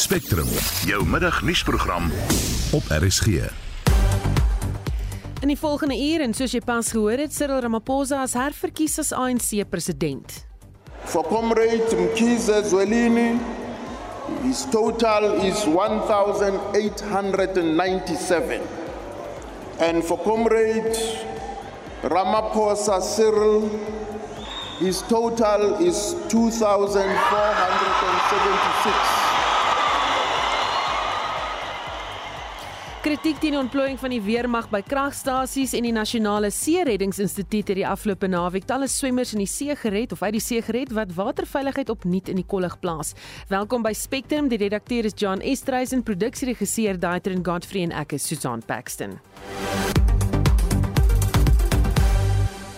Spectrum, jou middagnuusprogram op RSG. In die volgende uur en soos jy pas gehoor het, Cyril Ramaphosa as herverkies as ANC president. For Comrade Mkhize Zwelini, his total is 1,897. And for Comrade Ramaphosa Cyril, his total is 2,476. Kritiek teen ontplooiing van die weermag by kragstasies en die Nasionale See-reddingsinstituut het die afgelope naweek talle swemmers in die see gered of uit die see gered wat waterveiligheid opnuut in die kollig plaas. Welkom by Spectrum. Die redakteur is John Estreisen, produksieregisseur Daitrin Godfrey en ek is Susan Paxton.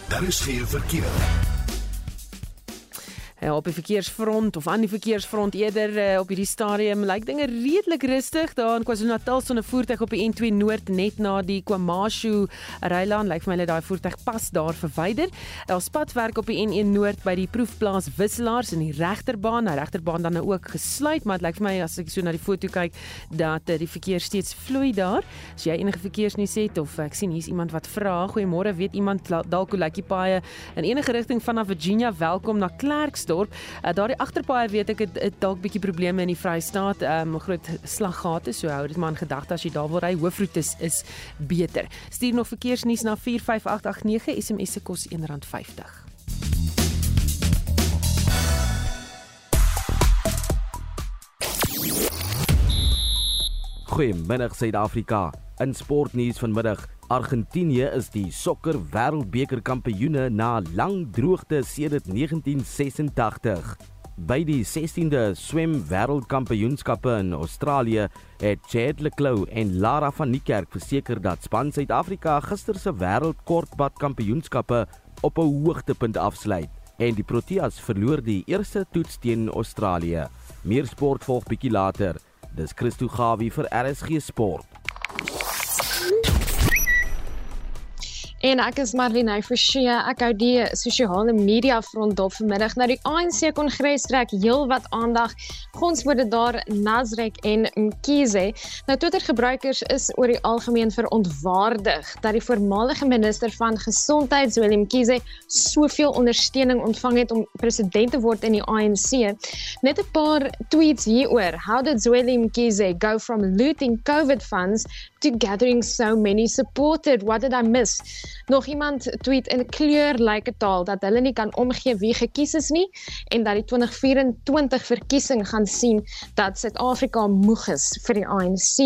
Daar is geen verkeer. Ja, op die verkeersfront of aan die verkeersfront eerder uh, op hierdie stadium lyk dinge redelik rustig daar in KwaZulu-Natal sonder voertuig op die N2 Noord net na die KwaMashu Rylaan lyk vir my hulle daai voertuig pas daar verwyder. Daar's padwerk op die N1 Noord by die proefplaas Wisselaars in die regterbaan. Die regterbaan dan nou ook gesluit, maar dit lyk vir my as ek so na die foto kyk dat uh, die verkeer steeds vloei daar. As jy enige verkeersnuus het of ek sien hier's iemand wat vra, goeiemôre, weet iemand dalk hoe lyk die paaie in enige rigting vanaf Virginia welkom na Klerksdorp Klerksdorp. Uh, Daardie agterpaaie weet ek het, dalk bietjie probleme in die Vrystaat, ehm um, groot slaggate, so hou dit maar in gedagte as jy daar wil ry. Hoofroete is, is beter. Stuur nog verkeersnuus na 45889 SMS se kos R1.50. Goeiemiddag Suid-Afrika. In sportnuus vanmiddag, Argentinië is die sokker wêreldbeker kampioene na lang droogte sedert 1986. By die 16de swem wêreldkampioenskappe in Australië het Chad Leclou en Lara van Niekerk verseker dat span Suid-Afrika gister se wêreldkortpad kampioenskappe op 'n hoogtepunt afsluit en die Proteas verloor die eerste toets teen Australië. Meer sport volg bietjie later. Dis Christo Gawie vir RSG Sport. En ek is Marlene Forsie. Ek hou die sosiale media front dop vanmiddag na die ANC kongres trek heelwat aandag. Gonswoorde daar Nasrek en Mkhize. Nou Twitter gebruikers is oor die algemeen verontwaardig dat die voormalige minister van gesondheid Willem Mkhize soveel ondersteuning ontvang het om president te word in die ANC. Net 'n paar tweets hieroor. How did Willem Mkhize go from looting COVID funds to gathering so many supported? What did I miss? Nog iemand tweet in kleurlyke taal dat hulle nie kan omgee wie gekies is nie en dat die 2024 verkiesing gaan sien dat Suid-Afrika moeg is vir die ANC.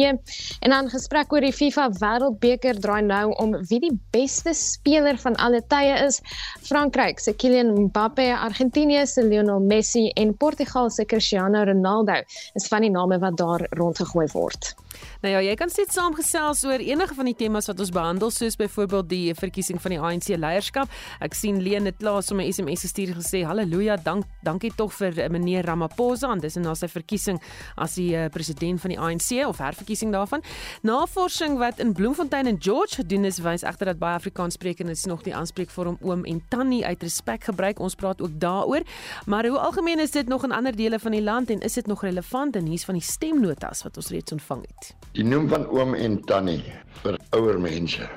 En dan gesprek oor die FIFA Wêreldbeker draai nou om wie die beste speler van alle tye is. Frankryk se Kylian Mbappé, Argentinië se Lionel Messi en Portugal se Cristiano Ronaldo is van die name wat daar rondgegooi word. Nou ja, jy kan steeds saamgesels oor enige van die temas wat ons behandel, soos byvoorbeeld die verkiesing van die ANC leierskap. Ek sien Leen het laas om 'n SMS gestuur gesê: "Halleluja, dank dankie tog vir uh, meneer Ramaphosa en dis en na sy verkiesing as die uh, president van die ANC of herverkiesing daarvan." Navorsing wat in Bloemfontein en George gedoen is, wys egter dat baie Afrikaanssprekendes nog die aanspreekvorm oom en tannie uit respek gebruik. Ons praat ook daaroor. Maar hoe algemeen is dit nog in ander dele van die land en is dit nog relevant en hier's van die stemnotas wat ons reeds ontvang het. Die noem van oom en tannie vir ouer mense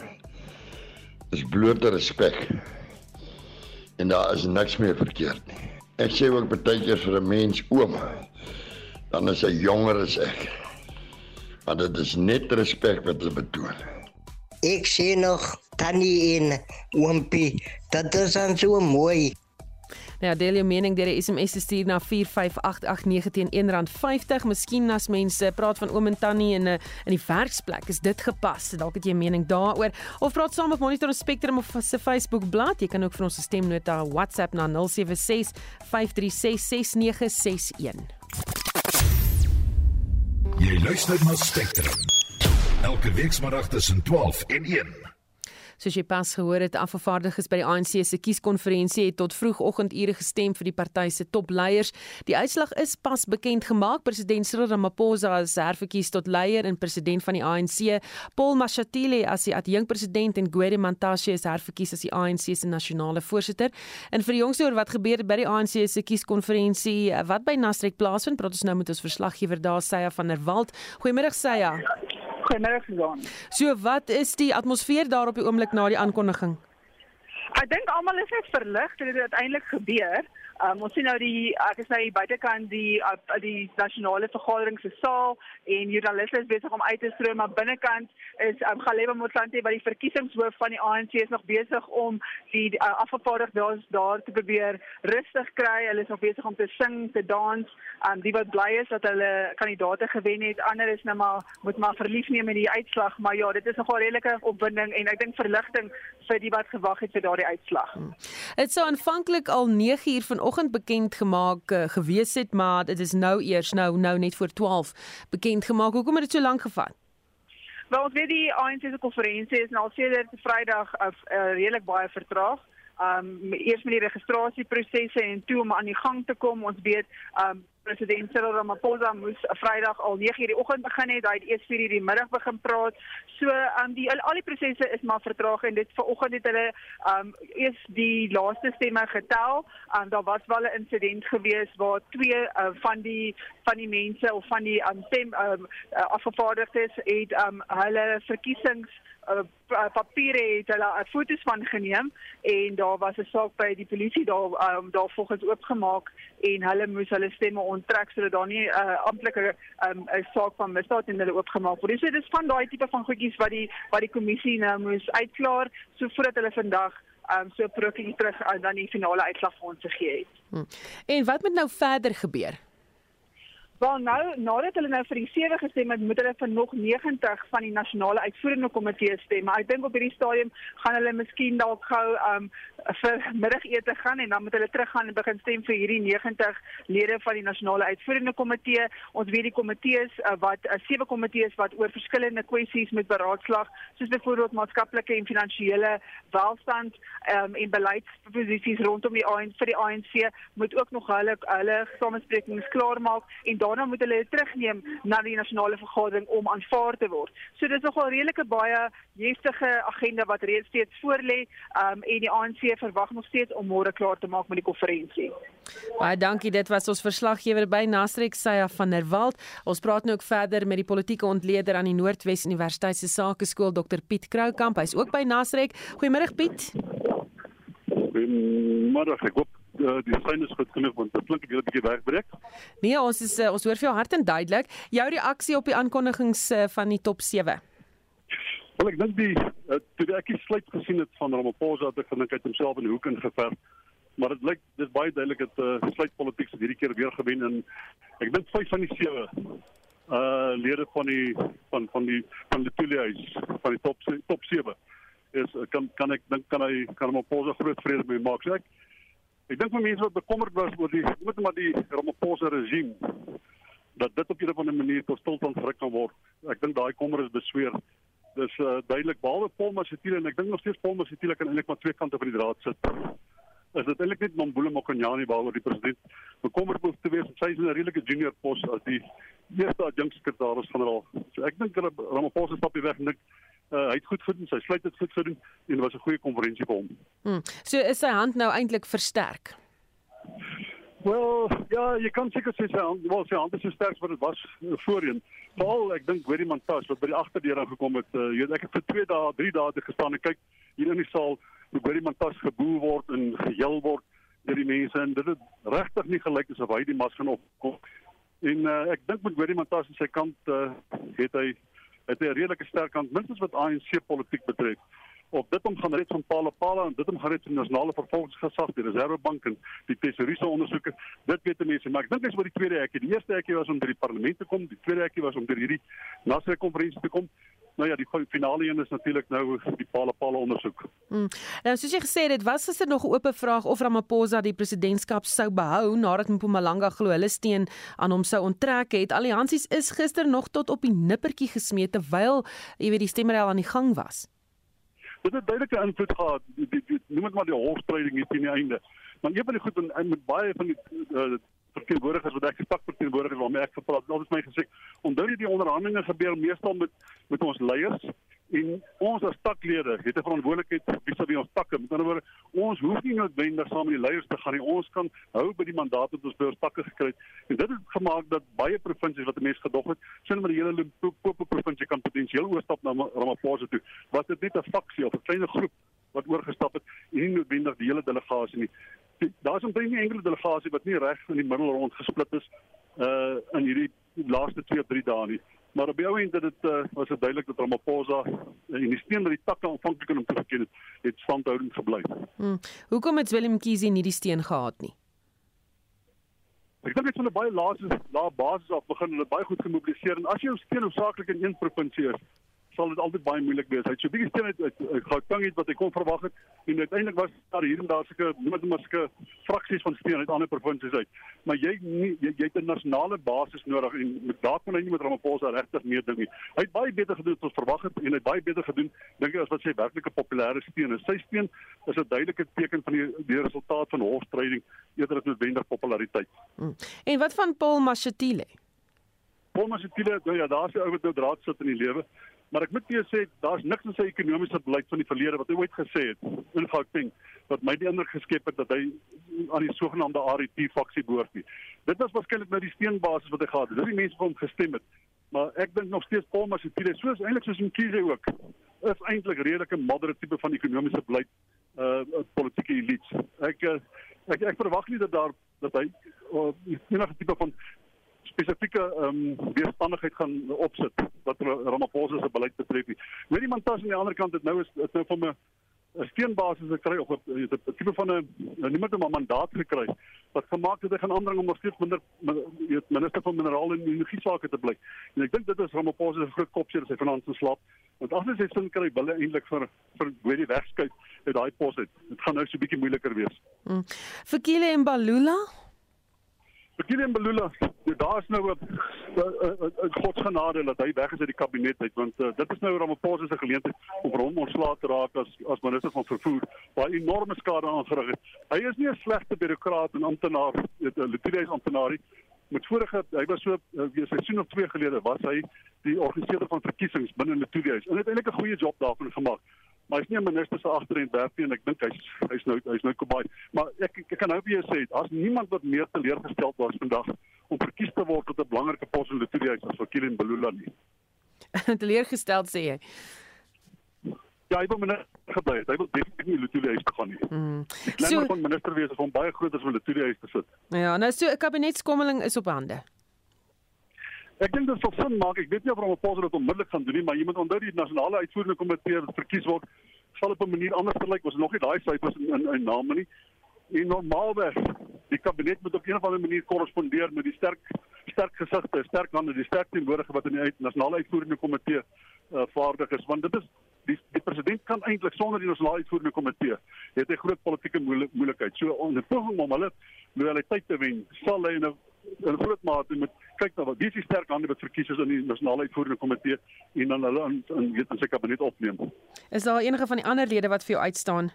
is blote respek. En daar is niks meer verkeerd nie. Ek sê ook baie keer vir 'n mens oom, dan is hy jonger as ek. Maar dit is net respek wat hulle betoon. Ek sê nog tannie en oompie, dit is dan so mooi. Nou, deel jou mening deur 'n SMS te stuur na 45889 teen R1.50. Miskien as mense praat van oom en tannie in 'n in die werksplek, is dit gepas. Dalk het jy 'n mening daaroor of praat saam op Monitor Spectrum of se Facebook bladsy. Jy kan ook vir ons 'n stemnota WhatsApp na 076 536 6961. Jy luister na Spectrum. Elke week saterdag tussen 12 en 1. Soos jy pas gehoor het, afgevaardigdes by die ANC se kieskonferensie het tot vroegoggendure gestem vir die party se topleiers. Die uitslag is pas bekend gemaak. President Cyril Ramaphosa is herverkies tot leier en president van die ANC. Paul Mashatile as die adjunkpresident en Gwede Mantashe is herverkies as die ANC se nasionale voorsitter. En vir die jongste oor wat gebeur by die ANC se kieskonferensie wat by Nasrek plaasvind, praat ons nou met ons verslaggewer daar Sya van der Walt. Goeiemôre Sya. Goeiemôre Susan. So wat is die atmosfeer daar op die oomblik na die aankondiging? Ek dink almal is net verlig dat dit uiteindelik gebeur. Um, ons sien nou die ek is nou hier buitekant die uh, die nasionale vergadering se saal en joernaliste is besig om uit te stroom maar binnekant is um, Galeba Motlanthe by die verkiesingshoof van die ANC is nog besig om die uh, afgevaardigdes daar te probeer rustig kry. Hulle is nog besig om te sing, te dans. Um, die wat bly is dat hulle kandidaate gewen het, ander is nou maar moet maar verlief neem met die uitslag, maar ja, dit is nogal redelike opwinding en ek dink verligting vir die wat gewag het vir daardie uitslag. Dit sou aanvanklik al 9 uur van vanoggend bekend gemaak uh, gewees het, maar dit is nou eers nou nou net voor 12 bekend gemaak. Hoekom het dit so lank gevat? Wel, ons weet die ANC se konferensie is nou al sedert Vrydag uh, uh, redelik baie vertraag. Um eers met die registrasieprosesse en toe om aan die gang te kom. Ons weet um president Cyril Ramaphosa moes Vrydag al 9:00 die oggend begin het, hy het eers 4:00 die middag begin praat. So um die al, die prosesse is maar vertraag en dit vanoggend het hulle um eers die laaste stemme getel. Um daar was wel 'n insident gewees waar twee uh, van die van die mense of van die um stem um uh, afgevaardigdes het um hulle verkiesings uh, papiere het hulle uh, foto's van geneem en daar was 'n saak by die polisie daar um, daar volgens oopgemaak en hulle moes hulle stemme onttrek sodat daar nie 'n uh, amptelike 'n um, saak van misdaad in hulle oopgemaak word. So dis van daai tipe van goedjies wat die wat die kommissie nou moes uitklaar so voordat hulle vandag um, so prokie terug uh, dan die finale uitslag vir ons gegee het. Hmm. En wat moet nou verder gebeur? Wel nou, nadat hulle nou vir die 7 gestem het, moet hulle vir nog 90 van die nasionale uitvoerende komitee stem. Maar ek dink op hierdie stadium gaan hulle miskien dalk gou um vir middagete gaan en dan moet hulle teruggaan en begin stem vir hierdie 90 lede van die nasionale uitvoerende komitee. Ons weet die komitees uh, wat uh, sewe komitees wat oor verskillende kwessies moet beraadslag, soos byvoorbeeld maatskaplike en finansiële welstand um en beleidsposisies rondom die ANC vir die ANC moet ook nog hulle hulle samesprekings klaarmaak en daarna moet hulle dit terugneem na die nasionale vergadering om aanvaar te word. So dis nogal redelike baie heftige agenda wat reeds steeds voorlê, um, en die ANC verwag nog steeds om môre klaar te maak met die konferensie. Baie dankie, dit was ons verslaggewer by Nasrek Saya van der Walt. Ons praat nou ook verder met die politieke ontleder aan die Noordwes Universiteit se Sakeskool Dr Piet Kroukamp. Hy's ook by Nasrek. Goeiemôre Piet. Goeiemôre. Ek hoop uh, die sein is goed genoeg want dit klink ek 'n bietjie wegbreek. Nee, ons is uh, ons hoor vir jou hart en duidelik. Jou reaksie op die aankondigings uh, van die top 7. Wel ek dink die uh, toe ek die sluit gesien het van Ramaphosa het ek gedink hy het homself in die hoek ingeverf. Maar dit lyk dis baie duidelik dat uh, sluit politiek hierdie keer weer gewen en ek dink vyf van die sewe uh lede van die van van die van die Tulies van die top top 7 is kan kan ek dink kan hy kan Ramaphosa groot vrede mee maak. So ek Ek dink vir mense wat bekommerd was oor die moet maar die Ramaphosa regime dat dit op 'n of ander manier tot stilstand geruk kan word. Ek dink daai kommer is besweer. Dis uh, duidelik behalwe Paul Mashatile en ek dink nog steeds Paul Mashatile kan eintlik maar twee kante van die draad sit. Is dit eintlik net Mambule Mokonyane behalwe die president bekommerd moet te wees. Sy is 'n redelike junior pos as die eerste adjunksekretaris-generaal. So ek dink Ramaphosa stap weg en dink uh, hy het goed gedoen, sy sluit dit goed gedoen en dit was 'n goeie konferensie vir hom. Hmm. So is sy hand nou eintlik versterk. Wel, ja, jy kan seker sê sy hand, wel sy hand is so sterk wat dit was uh, voorheen. Veral ek dink Wery Mantas wat by die agterdeur aangekom het, uh, jy weet ek het vir 2 dae, 3 dae te gestaan en kyk hier in die saal hoe Wery Mantas geboe word en gejil word deur die mense en dit het regtig nie gelyk asof hy die mas gaan opkom. En uh, ek dink met Wery Mantas aan sy kant uh, het hy het 'n redelike sterk kant minstens wat ANC politiek betref. Of dit om gaan red van Paula Paula en dit om gaan red van die nasionale vervolgingsgesag, die Reservebank en die tesouriese ondersoeke, dit weet mense, maar ek dink dis oor die tweede hekkie. Die eerste hekkie was om deur die parlement te kom, die tweede hekkie was om deur hierdie nasionale konferensie te kom. Nou ja, die finale een is natuurlik nou die Paula Paula ondersoek. Mm. Nou soos jy gesê het, was gister nog 'n oop vraag of Ramaphosa die presidentskap sou behou nadat Mpumalanga glo hulle steen aan hom sou onttrek het. Alliansies is gister nog tot op die nippertjie gesmee terwyl jy weet die stemmerel aan die gang was. Dit het duidelike invloed gehad. Noem dit maar die hoofstryding hier teen die einde. Maar een van die goed en, en met baie van die uh, verteenwoordigers wat ek gestak verteenwoordigers waarmee ek gepraat het, het my gesê, onthou jy die onderhandelinge gebeur meestal met met ons leiers en ons as taklede het 'n verantwoordelikheid vis-à-vis ons takke. Met ander woorde, ons hoef nie noodwendig saam met die leiers te gaan nie. Ons kan hou by die mandaat wat ons by ons takke gekry het. En dit het gemaak dat baie provinsies wat 'n mens gedog het, sien maar die hele Limpopo provinsie kan potensieel oorstap na Ramaphosa toe. Was dit net 'n faksie of 'n klein groep wat oorgestap het en nie noodwendig die hele delegasie nie. Daar's omtrent nie enkele delegasie wat nie reg in die middel rond gesplit is uh in hierdie laaste 2 of 3 dae nie. Maar op die ou end het dit uh, was dit duidelik dat Ramaphosa uh, en die steen wat die takke aanvanklik aan hom toegeken het, het standhoudend gebly. Hmm. Hoekom het Willem Kiesie nie die steen gehad nie? Ek dink dit is 'n baie laaste lae basis af begin hulle baie goed gemobiliseer en as jy jou steen hoofsaaklik in een provinsie is, sal dit altyd baie moeilik wees. Hy het so bietjie steen uit uit Gauteng het wat hy kon verwag het en uiteindelik was daar hier en daar sulke noem dit maar sulke fraksies van steen uit ander provinsies uit. Maar jy nie jy, jy het 'n nasionale basis nodig en met daar kon hy nie met Ramaphosa regtig meer ding nie. Hy het baie beter gedoen as ons verwag het en hy het baie beter gedoen dink ek as wat sy werklike populêre steen is. Sy steen is 'n duidelike teken van die die resultaat van hofstryding eerder as noodwendig populariteit. Hmm. En wat van Paul Mashatile? Paul Mashatile, nou ja, daar's 'n ou wat nou draad sit in die lewe. Maar ek moet vir jou sê daar's niks in sy ekonomiese beleid van die verlede wat hy ooit gesê het in Gauteng wat my die indruk geskep het dat hy aan die sogenaamde RET faksie behoort nie. Dit was waarskynlik nou die steenbasis wat hy gehad het. Dis die mense wat hom gestem het. Maar ek dink nog steeds Paul Masipile soos eintlik soos Mkhize ook is eintlik redelike moderate tipe van ekonomiese beleid uh politieke elite. Ek uh, ek ek verwag nie dat daar dat hy uh, enige tipe van spesifieke ehm um, weerstandigheid gaan opsit wat Ramaphosa se beleid betref. Weet iemand tas aan die ander kant dit nou is dit nou van 'n steenbasis gekry of 'n tipe van 'n niemand 'n mandaat gekry wat gemaak het hy gaan aandring om nog steeds minder minister van minerale en energie sake te bly. En ek dink dit is Ramaphosa se groot kopseer as hy vanaand slaap. Want as hy sy sin kry, wil hy eintlik vir vir weet die wegskuif uit daai pos uit. Dit gaan nou so 'n bietjie moeiliker wees. Mm. Vir Kile en Balula Bekien Belula, daar's nou 'n godsgenade dat hy weg is uit die kabinet uit want uh, dit is nou Ramaphosa se geleentheid om hom ontslae te raak as as minister van vervoer waar enorme skade aangerig het. Hy is nie 'n slegte bureaukraat en amptenaar, 'n literêre amptenaar nie. Met vorige hy was so uh, seisoen of 2 gelede was hy die organiseerder van verkiesings binne in die Tudies en het eintlik 'n goeie job daarvan gemaak maar hy's nie 'n minister se agterend werk nie en ek dink hy's hy's nou hy's nou Kobai. Maar ek ek kan nou vir jou sê, as niemand wat meer teleurgestel was vandag om verkies te word tot 'n belangrike pos in die Tudies as vir Kilian Belula nie. teleurgestel sê jy. Ja, hy wil minister gebly. Hy wil definitief nie Lutuli huis toe gaan nie. Mm. Ek dink so, van minister wees of hom baie groot as om Lutuli huis te sit. Ja, nou so 'n kabinetskommeling is op hande. Ek dink dit sou sin maak. Ek weet nie of pos dit onmiddellik gaan doen nie, maar jy moet onthou die nasionale uitvoerende komitee wat verkies word, sal op 'n manier anders gelyk. Ons nog nie daai syfers in in, in name nie. En normaalweg die kabinet moet op 'n of ander manier korrespondeer met die sterk sterk gesigte, sterk hande, die sterk teenwoordige wat in die uit, nasionale uitvoerende komitee uh, vaardig is, want dit is die die president kan eintlik sonder die nasionale uitvoerende komitee het 'n groot politieke moeilikheid. So onder poging om hulle loyaliteit te wen, sal hy nou in groot mate moet kyk na wat wie die sterk hande wat verkies is in die nasionale uitvoerende komitee en dan hulle in in weet in sy kabinet opneem. Is daar enige van die ander lede wat vir jou uitstaan?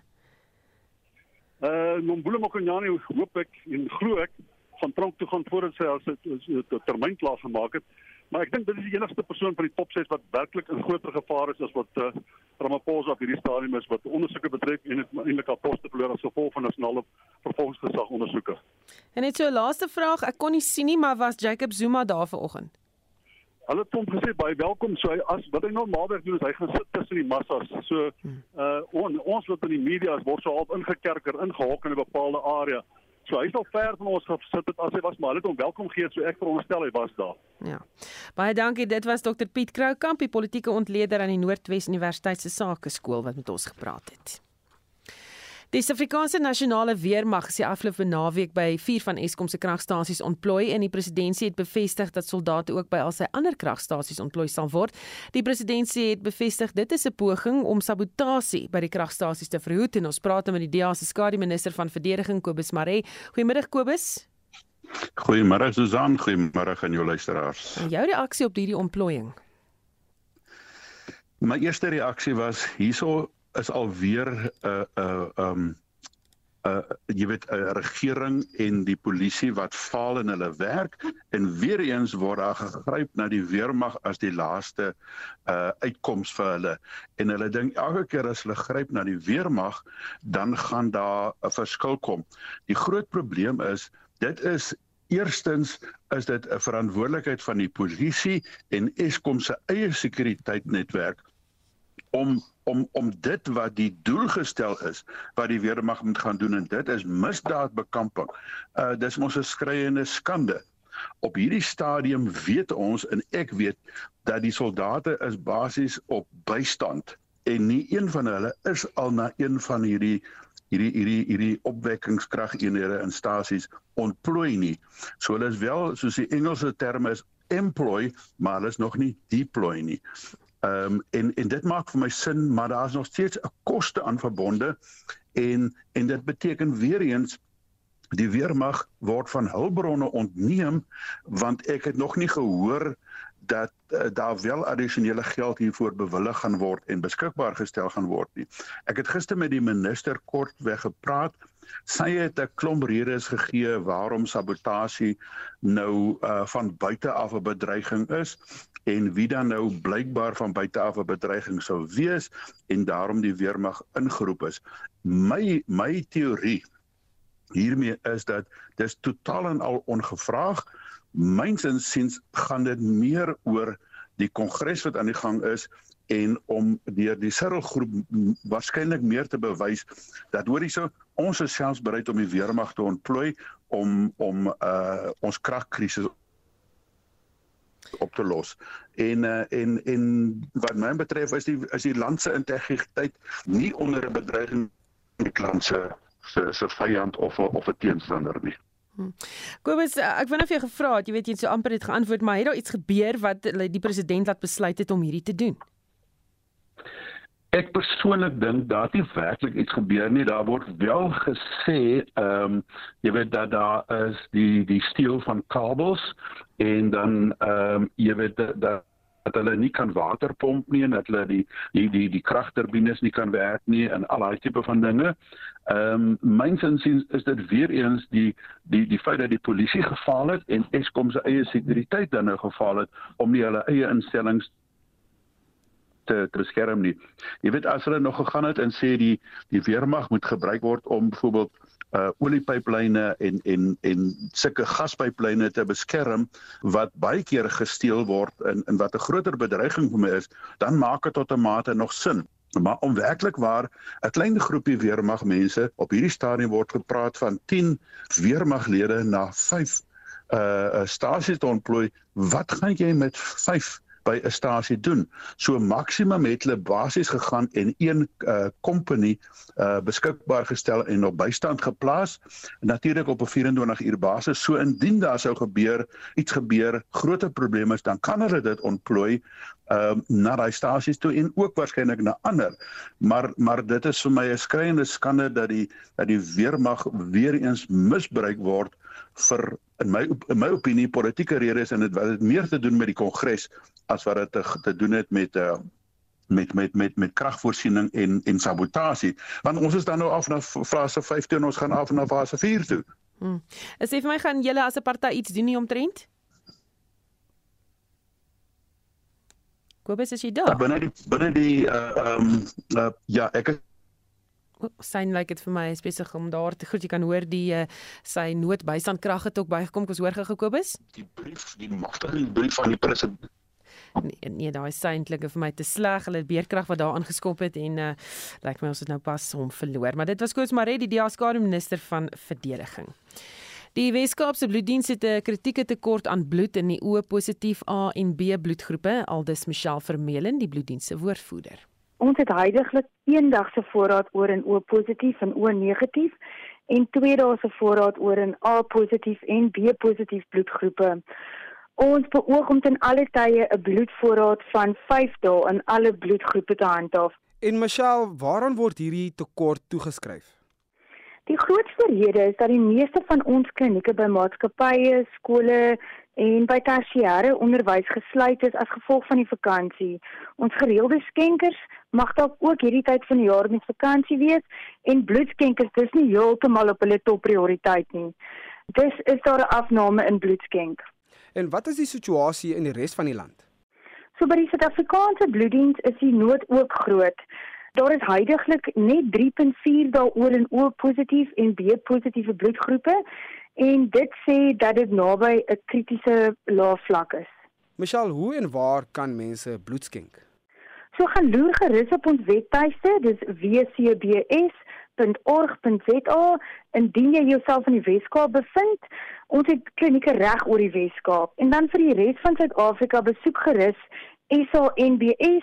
Uh Nombule Mokonyane hoop ek en glo ek van Tronk toe gaan voordat sy as 'n termyn klaar gemaak het. Maar ek dink dit is die enigste persoon van die top 6 wat werklik in groter gevaar is as wat uh, Ramaphosa op hierdie stadium is wat ondersoeke betref en dit eintlik aposte verloor as gevolg van nasionale vervolgingsgesag ondersoeke. En net so 'n laaste vraag, ek kon nie sien nie, maar was Jacob Zuma daar vanoggend? Hulle het hom gesê baie welkom. So hy as wat hy normaalweg doen is hy gaan sit tussen die massas. So uh on, ons wat in die media word so half ingekerker, ingehok in 'n bepaalde area. So hy is al ver van ons gesit het as hy was, maar hulle het hom welkom gegee, so ek veronderstel hy was daar. Ja. Baie dankie. Dit was Dr Piet Kroukamp, die politieke ontleder aan die Noordwes Universiteit se Sakeskool wat met ons gepraat het. Die Suid-Afrikaanse Nasionale Weermag is die afgelope naweek by 4 van Eskom se kragstasies ontplooi en die presidentsie het bevestig dat soldate ook by al sy ander kragstasies ontplooi sal word. Die presidentsie het bevestig dit is 'n poging om sabotasie by die kragstasies te verhoed en ons praat met die DA se skadu minister van verdediging Kobus Maree. Goeiemiddag Kobus. Goeiemôre Susan, goeiemôre aan jou luisteraars. En jou reaksie op hierdie ontplooiing? My eerste reaksie was hierso is alweer 'n uh, 'n uh, um uh jy weet 'n uh, regering en die polisie wat faal in hulle werk en weer eens word daar gegryp na die weermag as die laaste uh uitkoms vir hulle en hulle dink elke keer as hulle gryp na die weermag dan gaan daar 'n verskil kom. Die groot probleem is dit is Eerstens is dit 'n verantwoordelikheid van die polisie en Eskom se eie sekuriteitsnetwerk om om om dit wat die doel gestel is wat die weermag moet gaan doen en dit is misdaadbekamping. Uh dis mos 'n skreiende skande. Op hierdie stadium weet ons en ek weet dat die soldate is basies op bystand en nie een van hulle is al na een van hierdie hierdie hierdie hierdie opwekkingskrageenhede en stasies ontplooi nie. So hulle is wel soos die Engelse term is employ, maar hulle is nog nie deploy nie. Ehm um, en en dit maak vir my sin, maar daar's nog steeds 'n koste aan verbonde en en dit beteken weer eens die weermag word van hulpbronne ontneem want ek het nog nie gehoor dat uh, daar wel addisionele geld hiervoor bewillig gaan word en beskikbaar gestel gaan word nie. Ek het gister met die minister kortweg gepraat. Sy het 'n klomp redes gegee waarom sabotasie nou uh, van buite af 'n bedreiging is en wie dan nou blykbaar van buite af 'n bedreiging sou wees en daarom die weermag ingeroep is. My my teorie hiermee is dat dis totaal en al ongevraag myns insiens gaan dit meer oor die kongres wat aan die gang is en om deur die Cyril groep waarskynlik meer te bewys dat hoorie so ons is selfs bereid om die weermag te ontplooi om om uh ons kragkrisis op te los. En uh, en en wat my betref is die is die land se integriteit nie onder 'n bedreiging die land se se se vyand of of 'n teenstander nie. Hm. Kobus, eh, ek wou net vir jou gevra het, jy weet jy het so amper het geantwoord, maar het daar iets gebeur wat die president laat besluit het om hierdie te doen? Ek persoonlik dink daar het nie werklik iets gebeur nie. Daar word wel gesê, ehm um, jy weet dat daar is die die steel van kabels en dan ehm um, jy weet dat, dat dat hulle nie kan waterpomp nie en dat hulle die die die die kragturbines nie kan werk nie en al daai tipe van dinge. Ehm um, myns insiens is dit weer eens die die die feit dat die polisie gefaal het en Eskom se eie sekuriteit dan nou gefaal het om nie hulle eie instellings te te beskerm nie. Jy weet as hulle nog gegaan het en sê die die weermag moet gebruik word om byvoorbeeld uh oliepyplyne en en en sulke gaspyplyne te beskerm wat baie keer gesteel word en en wat 'n groter bedreiging vir my is, dan maak dit tot 'n mate nog sin. Maar om werklik waar 'n klein groepie weermag mense op hierdie stadium word gepraat van 10 weermaglede na 5 uh stasies te ontplooi, wat gaan jy met 5 by 'n stasie doen. So maksimum het hulle basies gegaan en een uh company uh beskikbaar gestel en op bystand geplaas. Natuurlik op 'n 24 uur basis. So indien daar sou gebeur iets gebeur, groter probleme is, dan kan hulle dit ontplooi ehm uh, na daai stasies toe en ook waarskynlik na ander. Maar maar dit is vir my 'n skreiende skande dat die dat die weermag weer eens misbruik word vir in my in my opinie politieke redes en dit wat dit meer te doen met die kongres as wat dit te, te doen het met uh, met met met met kragvoorsiening en en sabotasie want ons is dan nou af na fase 5 toe en ons gaan af na fase 4 toe. Hmm. Is dit vir my gaan julle as 'n party iets doen nie omtrent? Kobus is jy daar? Binne die binne die uh ehm um, uh, ja, ek het sien lyk like dit vir my is besig om daar te goed jy kan hoor die uh, sy noodbystandkrag het ook bygekom kos hoor gekobus die brief die magtige brief van die president nee, nee daai is eintlik vir my te sleg hulle beerkrag wat daar aangeskop het en uh, lyk my ons het nou pas hom verloor maar dit was Koos Maree die DA-skare minister van verdediging Die Weskaapse bloeddiens het 'n kritieke tekort aan bloed in die O positief A en B bloedgroepe, aldus Michelle Vermeulen, die bloeddiens se woordvoerder. Ons het heidaglik een dag se voorraad oor in O positief en O negatief en twee dae se voorraad oor in A positief en B positief bloedgroepe. Ons beoog om ten alle tye 'n bloedvoorraad van 5 dae in alle bloedgroepe te handhaaf. En Michelle, waaraan word hierdie tekort toegeskryf? Die grootste rede is dat die meeste van ons klinieke by maatskappye, skole, en by tersiêre onderwys gesluit is as gevolg van die vakansie. Ons gereelde skenkers mag dalk ook hierdie tyd van die jaar met vakansie wees en bloedskenkers dis nie heeltemal op hulle topprioriteit nie. Dis is daar 'n afname in bloedskenk. En wat is die situasie in die res van die land? So by die Suid-Afrikaanse bloeddiens is die nood ook groot. Daar is heidaglik net 3.4 daaroor in O positief en B positiewe bloedgroepe en dit sê dat dit naby 'n kritiese lae vlak is. Michelle, hoe en waar kan mense bloed skenk? So gaan loer gerus op ons webtuiste, dis wcbs.org.za indien jy jouself in die Weskaap bevind. Ons het klinieke reg oor die Weskaap en dan vir die res van Suid-Afrika besoek gerus sanbs.org.za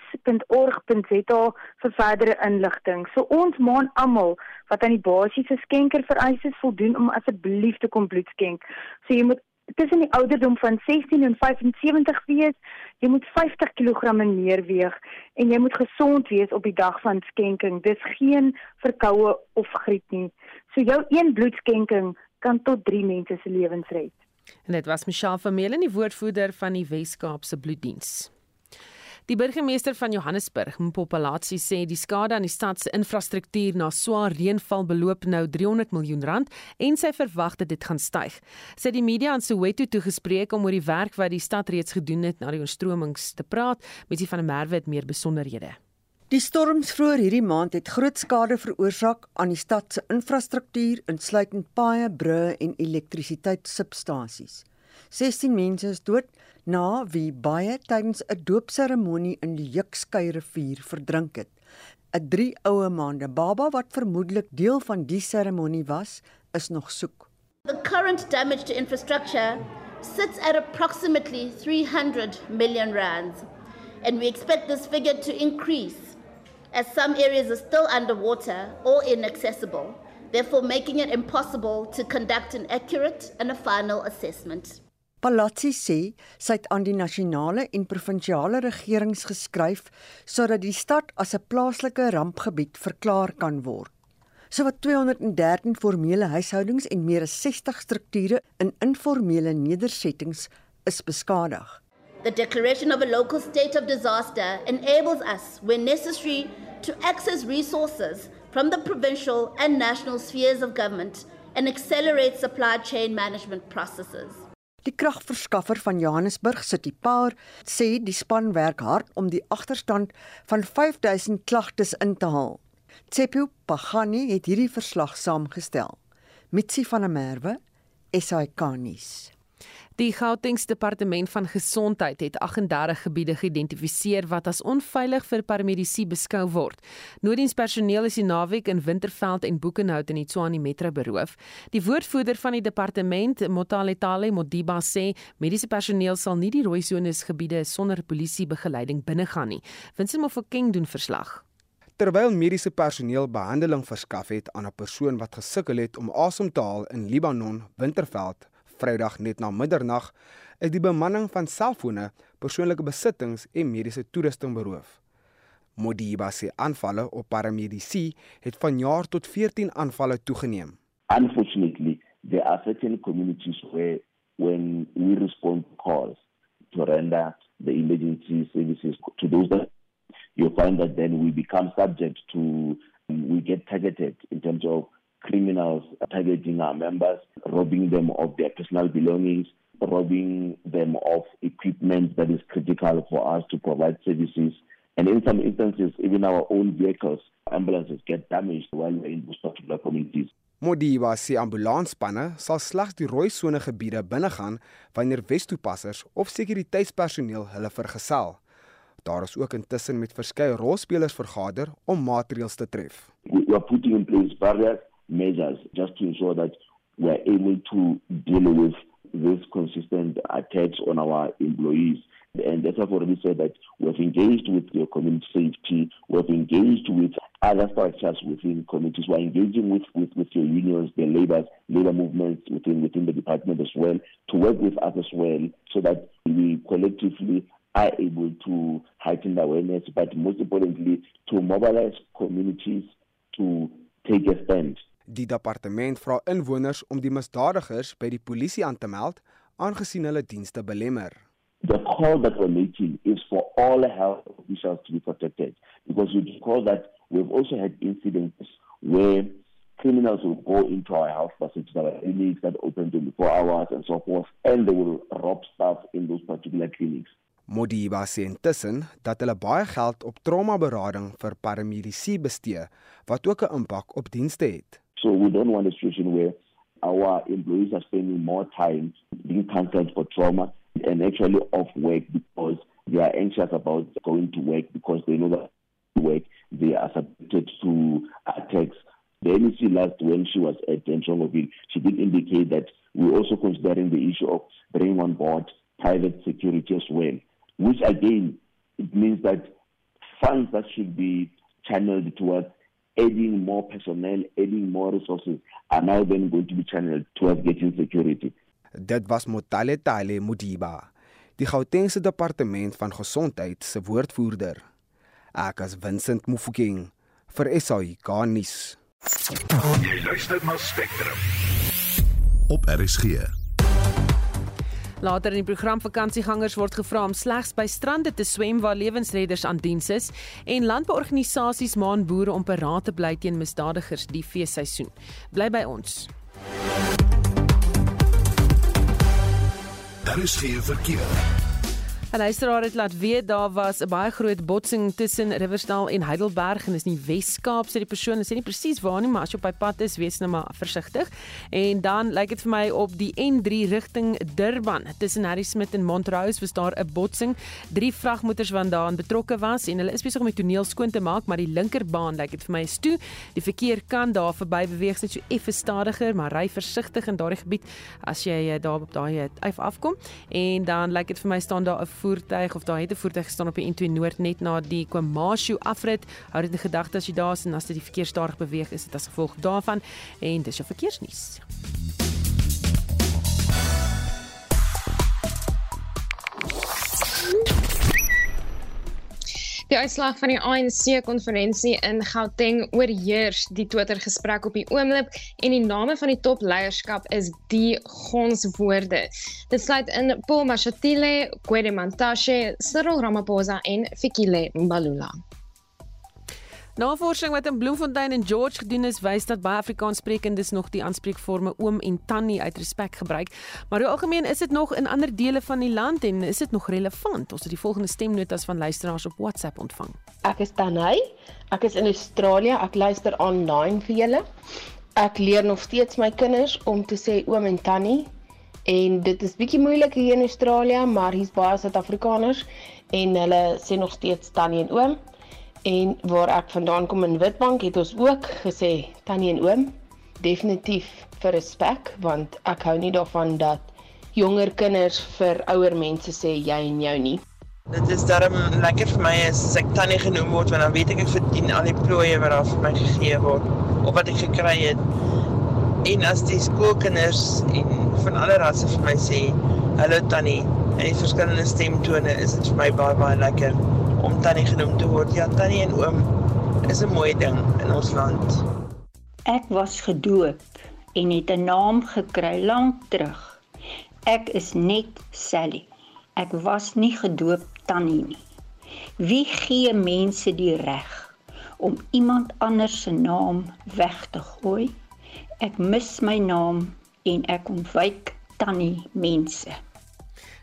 vir verdere inligting. So ons maan almal wat aan die basiese skenker vereistes voldoen om asseblief te kom bloed skenk. So jy moet tussen die ouderdom van 16 en 75 wees, jy moet 50 kg en meer weeg en jy moet gesond wees op die dag van skenking. Dis geen verkoue of griep nie. So jou een bloedskenking kan tot 3 mense se lewens red. En dit was Michelle Vermeulen, die woordvoerder van die Wes-Kaapse Bloeddiens. Die burgemeester van Johannesburg, Mpopalazi, sê die skade aan die stad se infrastruktuur na swaar reënval beloop nou 300 miljoen rand en sy verwag dat dit gaan styg. Sy het die media in Soweto toegespreek om oor die werk wat die stad reeds gedoen het na die oorstromings te praat, met sy van der Merwe het meer besonderhede. Die storms vroeër hierdie maand het groot skade veroorsaak aan die stad se infrastruktuur, insluitend paaie, brûe en elektrisiteitssubstasies. 16 mense is dood na wie baie tydens 'n doopseremonie in die Jukskei rivier verdrink het. 'n 3 oue maande baba wat vermoedelik deel van die seremonie was, is nog soek. The current damage to infrastructure sits at approximately 300 million rands and we expect this figure to increase as some areas are still underwater or inaccessible, therefore making it impossible to conduct an accurate and a final assessment. Palazzi sê sy het aan die nasionale en provinsiale regerings geskryf sodat die stad as 'n plaaslike rampgebied verklaar kan word. Sowat 213 formele huishoudings en meer as 60 strukture in informele nedersettings is beskadig. The declaration of a local state of disaster enables us when necessary to access resources from the provincial and national spheres of government and accelerate supply chain management processes. Die kragverskaffer van Johannesburg, City Power, sê die span werk hard om die agterstand van 5000 klagtes in te haal. Tsepo Pagani het hierdie verslag saamgestel. Mitsi van der Merwe, SAK-nuus. Die Gautengse Departement van Gesondheid het 38 gebiede geïdentifiseer wat as onveilig vir paramedici beskou word. Noodienspersoneel is die naweek in Winterveld en Boekenhout in die Tshwane Metro beroof. Die woordvoerder van die departement, Motaletale Modiba sê, mediese personeel sal nie die rooi sones gebiede sonder polisie begeleiding binnegaan nie. Vincent Mofokeng doen verslag. Terwyl mediese personeel behandeling verskaf het aan 'n persoon wat gesukkel het om asem te haal in Libanon, Winterveld, Vrydag net na middernag is die bemanning van selfone, persoonlike besittings en mediese toerusting beroof. Modiba sê aanvalle op paramedici het vanjaar tot 14 aanvalle toegeneem. Unfortunately, there are certain communities where when we respond calls to render the emergency services to those that you find that then we become subject to we get targeted in terms of criminals targeting our members, robbing them of their personal belongings, robbing them of equipment that is critical for us to provide services. And in some instances, even our own vehicles, ambulances get damaged while we're in those particular communities. Modiba se ambulansspanne sal slegs die rooi sone gebiede binnegaan wanneer Westoepassers of sekuriteitspersoneel hulle vergesel. Daar is ook intussen met verskeie rolspelers vergader om maatreëls te tref. We are putting in place barriers measures just to ensure that we are able to deal with this consistent attacks on our employees. And why I've already said that we've engaged with your community safety, we've engaged with other structures within communities, we're engaging with, with, with your unions, the labor, labor movements within, within the department as well, to work with us as well, so that we collectively are able to heighten awareness, but most importantly, to mobilize communities to take a stand. Die departement vra inwoners om die misdadigers by die polisie aan te meld, aangesien hulle dienste belemmer. The call that we're making is for all health officials to be protected because we recall that we've also had incidents where criminals will go into our health facilities, our clinics that open 24 hours and so forth, and they will rob staff in those particular clinics. Modiba sê intussen dat hulle baie geld op traumaberading vir paramedici bestee wat ook 'n impak op dienste het. So we don't want a situation where our employees are spending more time being counseled for trauma and actually off work because they are anxious about going to work because they know that work they are subjected to attacks. The NEC last when she was at Nchongoville, she did indicate that we're also considering the issue of bringing on board private security as well, which again it means that funds that should be channeled towards adding more personnel, adding more resources are now then going to be channeled towards getting security. Dit was Motale Tale Modiba, die Gautengse Departement van Gesondheid se woordvoerder. Ek as Vincent Mufokeng vir SAI Garnis. Jy luister na Spectrum. Op RSG. Later in die program vakansiegangers word gevra om slegs by strande te swem waar lewensredders aan diens is en landbouorganisasies maan boere om paraat te bly teen misdadigers die feesseisoen. Bly by ons. Daar is geen verkeer. 'n Luisteraar het laat weet daar was 'n baie groot botsing tussen Riversdal en Heidelberg en is nie Wes-Kaap sê die persoon, sê nie presies waar nie, maar as jy op die pad is, wees nou maar versigtig. En dan lyk dit vir my op die N3 rigting Durban tussen Harry Smith en Montrose was daar 'n botsing. Drie vragmotors wat daarin betrokke was en hulle is besig om die toneel skoon te maak, maar die linkerbaan lyk dit vir my is toe. Die verkeer kan daar verby beweeg net so effe stadiger, maar ry versigtig in daardie gebied as jy eh, daar op daai uit afkom. En dan lyk dit vir my staan daar 'n voertuig of daar het 'n voertuig gestaan op die N2 Noord net na die Kwamashu afrit. Hou dit in gedagte as jy daar is en as dit die verkeer stadig beweeg, is dit as gevolg daarvan en dis jou verkeersnuus. Die uitslag van die ANC-konferensie in Gauteng oorheers die Twitter-gesprek op die oomblik en die name van die topleierskap is die gonswoorde. Dit sluit in Paul Mashatile, Gwede Mantashe, Cyril Ramaphosa en Fikile Mbalula. Navorsing wat in Bloemfontein en George gedoen is, wys dat baie Afrikaanssprekendes nog die aanspreekforme oom en tannie uit respek gebruik. Maar hoe algemeen is dit nog in ander dele van die land en is dit nog relevant? Ons het die volgende stemnotas van luisteraars op WhatsApp ontvang. Ek is Tanay. Ek is in Australië. Ek luister online vir julle. Ek leer nog steeds my kinders om te sê oom en tannie. En dit is bietjie moeilik hier in Australië, maar hier's baie Suid-Afrikaners en hulle sê nog steeds tannie en oom. En waar ek vandaan kom in Witbank het ons ook gesê tannie en oom definitief vir respek want ek hou nie daarvan dat jonger kinders vir ouer mense sê jy en jou nie. Dit is darem lekker vir my as ek tannie genoem word want dan weet ek ek verdien al die plooie wat daar vir my gegee word of wat ek gekry het. En as die skoolkinders en van alle rasse vir my sê hallo tannie en die verskillende stemtone is dit vir my baie baie lekker om tannie genoem te word. Ja, tannie en oom is 'n mooi ding in ons land. Ek was gedoop en het 'n naam gekry lank terug. Ek is net Sally. Ek was nie gedoop tannie nie. Wie gee mense die reg om iemand anders se naam weg te gooi? Ek mis my naam en ek ontwyk tannie mense.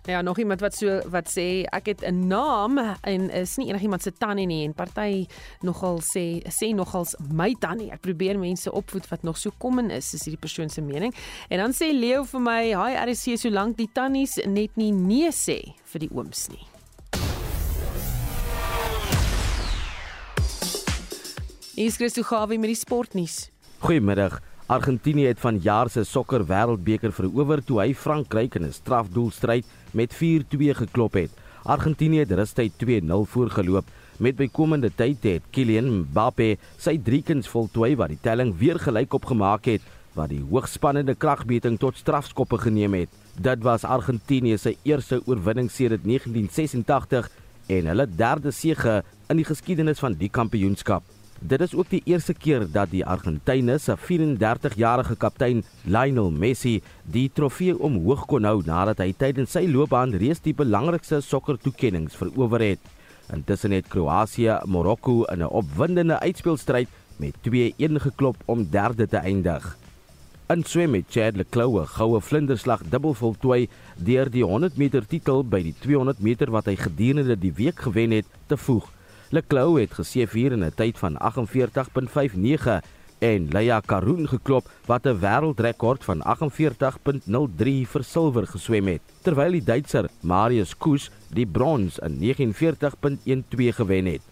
Ja, nog iemand wat so wat sê ek het 'n naam en is nie enigiemand se tannie nie en party nogal sê sê nogals my tannie. Ek probeer mense opvoed wat nog so kommen is, is hierdie persoon se mening. En dan sê Leo vir my, "Hi RC, solank die tannies net nie nee sê vir die ooms nie." Is Christo Gawie met die sportnuus. Goeiemiddag. Argentinië het vanjaar se sokker wêreldbeker verower toe hy Frankryk in 'n strafdoelstryd met 4-2 geklop het. Argentinië het rustyd 2-0 voorgeloop. Met bykomende tyd het Kylian Mbappé sy driekens voltooi wat die telling weer gelyk opgemaak het wat die hoogspannende kragmeting tot strafskoppe geneem het. Dit was Argentinië se eerste oorwinning sedert 1986 en hulle derde sege in die geskiedenis van die kampioenskap. Dit is ook die eerste keer dat die Argentynë se 34-jarige kaptein Lionel Messi die trofee omhoog kon hou nadat hy tydens sy loopbaan reeds die belangrikste sokkertoekennings verower het. Intussen het Kroasie Marokko in 'n opwindende uitspelstryd met 2-1 geklop om derde te eindig. In swem het Chad Leclerc 'n goue vlinderslag dubbel voltooi deur die 100 meter titel by die 200 meter wat hy gedurende die week gewen het te voeg. Leclerc het geseëvier in 'n tyd van 48.59 en Leia Karoon geklop wat 'n wêreldrekord van 48.03 vir silwer geswem het, terwyl die Duitser Marius Kuss die brons in 49.12 gewen het.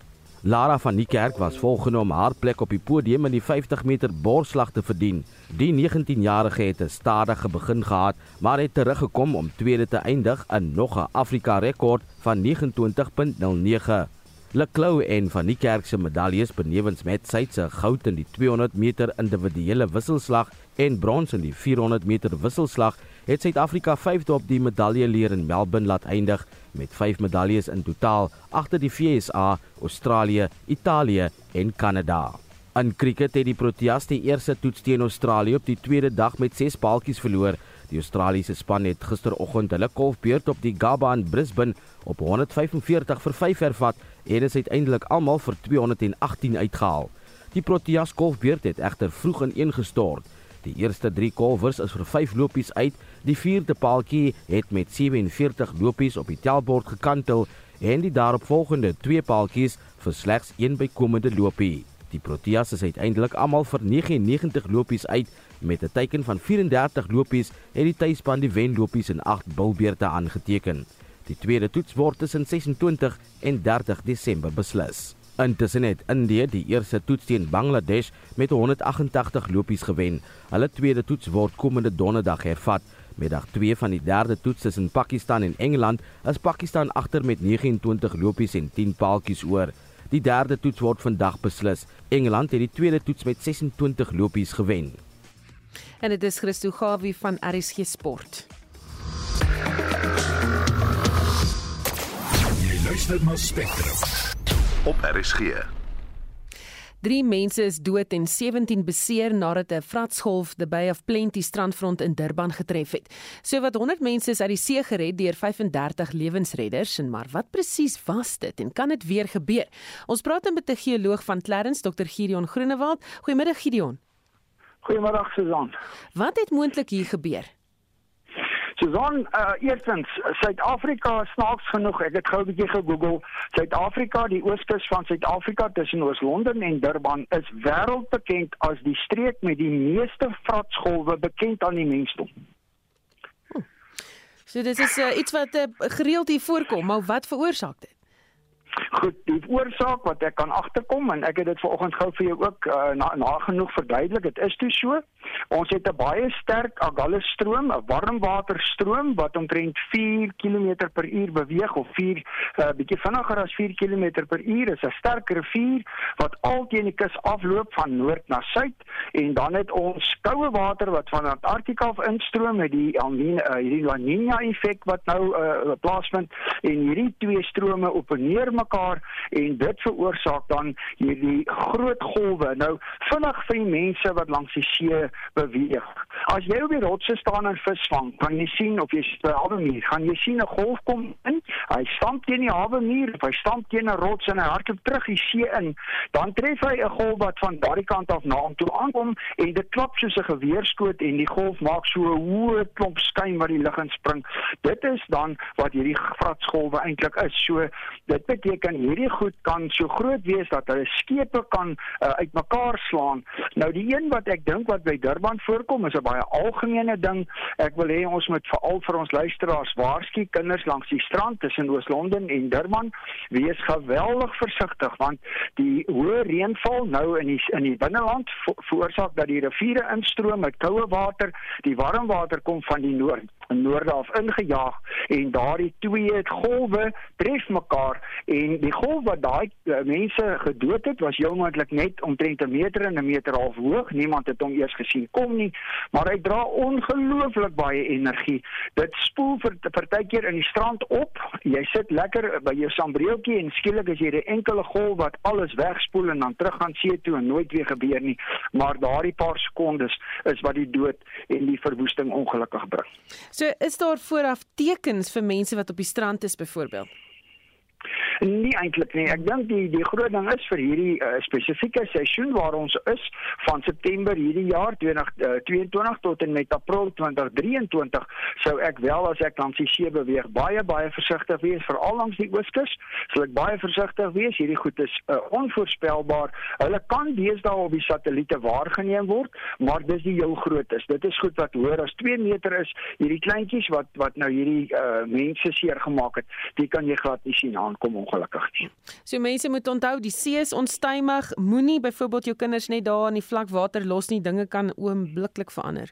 Lara van Niekerk was volgende om haar plek op die podium in die 50 meter borsslag te verdien. Die 19-jarige het 'n stadige begin gehad, maar het teruggekom om tweede te eindig in nog 'n Afrika rekord van 29.09. Leclou en van Niekerk se medaljes benewens met sy se goud in die 200 meter individuele wisselslag en brons in die 400 meter wisselslag het Suid-Afrika vyfde op die medaljeleer in Melbourne laat eindig met 5 medaljes in totaal agter die VSA, Australië, Italië en Kanada. In cricket het die Proteas die eerste toets teen Australië op die tweede dag met 6 paaltjies verloor. Die Australiese span het gisteroggend hulle golfbeurt op die Gabba in Brisbane op 145 vir 5 hervat en is uiteindelik almal vir 218 uitgehaal. Die Proteas golfbeurt het egter vroeg ineengestort. Die eerste 3 kolvers is vir 5 lopies uit. Die vierde paaltjie het met 47 lopies op die tellbord gekantel en die daaropvolgende 2 paaltjies vir slegs 1 bykomende lopie. Die Proteas is uiteindelik almal vir 99 lopies uit met 'n teiken van 34 lopies en die tuisspan die wenlopies in 8 bilbeerte aangeteken. Die tweede toets word tussen 26 en 30 Desember beslis. Intussen het Indië die eerste toets teen Bangladesh met 188 lopies gewen. Hulle tweede toets word komende donderdag hervat. Met dag 2 van die derde toets tussen Pakistan en Engeland is Pakistan agter met 29 lopies en 10 paaltjies oor. Die derde toets word vandag beslis. Engeland het die tweede toets met 26 lopies gewen. En dit is Christo Gawie van RSG Sport. Luister na Spectrum op RSG. 3 mense is dood en 17 beseer nadat 'n vratsgolf die Bay of Plenty strandfront in Durban getref het. Sowat 100 mense is uit die see gered deur 35 lewensredders en maar wat presies was dit en kan dit weer gebeur? Ons praat met 'n geoloog van Clarence, Dr. Gideon Groenewald. Goeiemiddag Gideon. Goeiemiddag Susan. Wat het moontlik hier gebeur? Susan, uh, eerstens, Suid-Afrika snaaks genoeg, ek het gou 'n bietjie gegoogel. Suid-Afrika, die ooskus van Suid-Afrika tussen Oos-London en Durban is wêreldbekend as die streek met die meeste vratsgolwe bekend aan die mensdom. So dit is uh, iets wat uh, gereeld hier voorkom, maar wat veroorsaak dit? Goed, die oorsaak wat ek kan agterkom en ek het dit vanoggend gou vir jou ook uh, na, na genoeg verduidelik. Dit is toe so. Ons het 'n baie sterk Agulhas stroom, 'n warmwaterstroom wat omtrent 4 km per uur beweeg of 4 uh, bietjie vinniger as 4 km per uur. Dit is 'n sterk rivier wat alteen die kus afloop van noord na suid en dan het ons koue water wat van Antarktika af instroom met die Alnina uh, hierdie La Nina effek wat nou uh, plaasvind en hierdie twee strome opponeer mekaar en dit veroorsaak dan hierdie groot golwe. Nou vinnig vir die mense wat langs die see beweeg. As jy op die rotse staan en visvang, kan jy sien of jy hawe muur, gaan jy sien 'n golf kom in. Hy stamp teen die hawe muur, hy stamp teen 'n rots en hy hardloop terug die see in. Dan tref hy 'n golf wat van daardie kant af na hom toe aankom en dit klap soos 'n geweerskoot en die golf maak so 'n hoë klomp skuim wat die lug inspring. Dit is dan wat hierdie vratsgolwe eintlik is. So dit beteken hierdie goed kan so groot wees dat hulle skepe kan uh, uitmekaar slaan. Nou die een wat ek dink wat by Durban voorkom is 'n baie algemene ding. Ek wil hê ons moet veral vir ons luisteraars waarsku kinders langs die strand tussen Oos-London en Durban wees geweldig versigtig want die hoë reënval nou in die in die binneland veroorsaak dat die riviere instroom met koue water. Die warm water kom van die noord in noorde af ingejaag en daardie twee golwe tref mekaar en die golf wat daai uh, mense gedood het was heel moontlik net omtrent 'n meter en 'n meter half hoog. Niemand het hom eers gesien kom nie maar hy dra ongelooflik baie energie. Dit spoel vir partykeer in die strand op. Jy sit lekker by jou sambreeltjie en skielik is jy 'n enkele golf wat alles wegspoel en dan terug gaan see toe en nooit weer gebeur nie. Maar daardie paar sekondes is wat die dood en die verwoesting ongelukkig bring So is daar vooraf tekens vir mense wat op die strand is byvoorbeeld? Nie eintlik nie. Ek dink die die groot ding is vir hierdie uh, spesifieke seisoen waar ons is van September hierdie jaar 2022 uh, tot en met April 2023 sou ek wel as ek langs die see beweeg baie baie versigtig wees veral langs die ooskus. Sal ek baie versigtig wees. Hierdie goed is uh, onvoorspelbaar. Hulle kan deesdae op die satelliete waargeneem word, maar dis die heel grootes. Dit is goed wat hoër as 2 meter is. Hierdie kleintjies wat wat nou hierdie uh, mense seer gemaak het, die kan jy glad nie sien aankom ongelukkig nie. So mense moet onthou die see is onstuimig. Moenie byvoorbeeld jou kinders net daar in die vlak water los nie. Dinge kan oombliklik verander.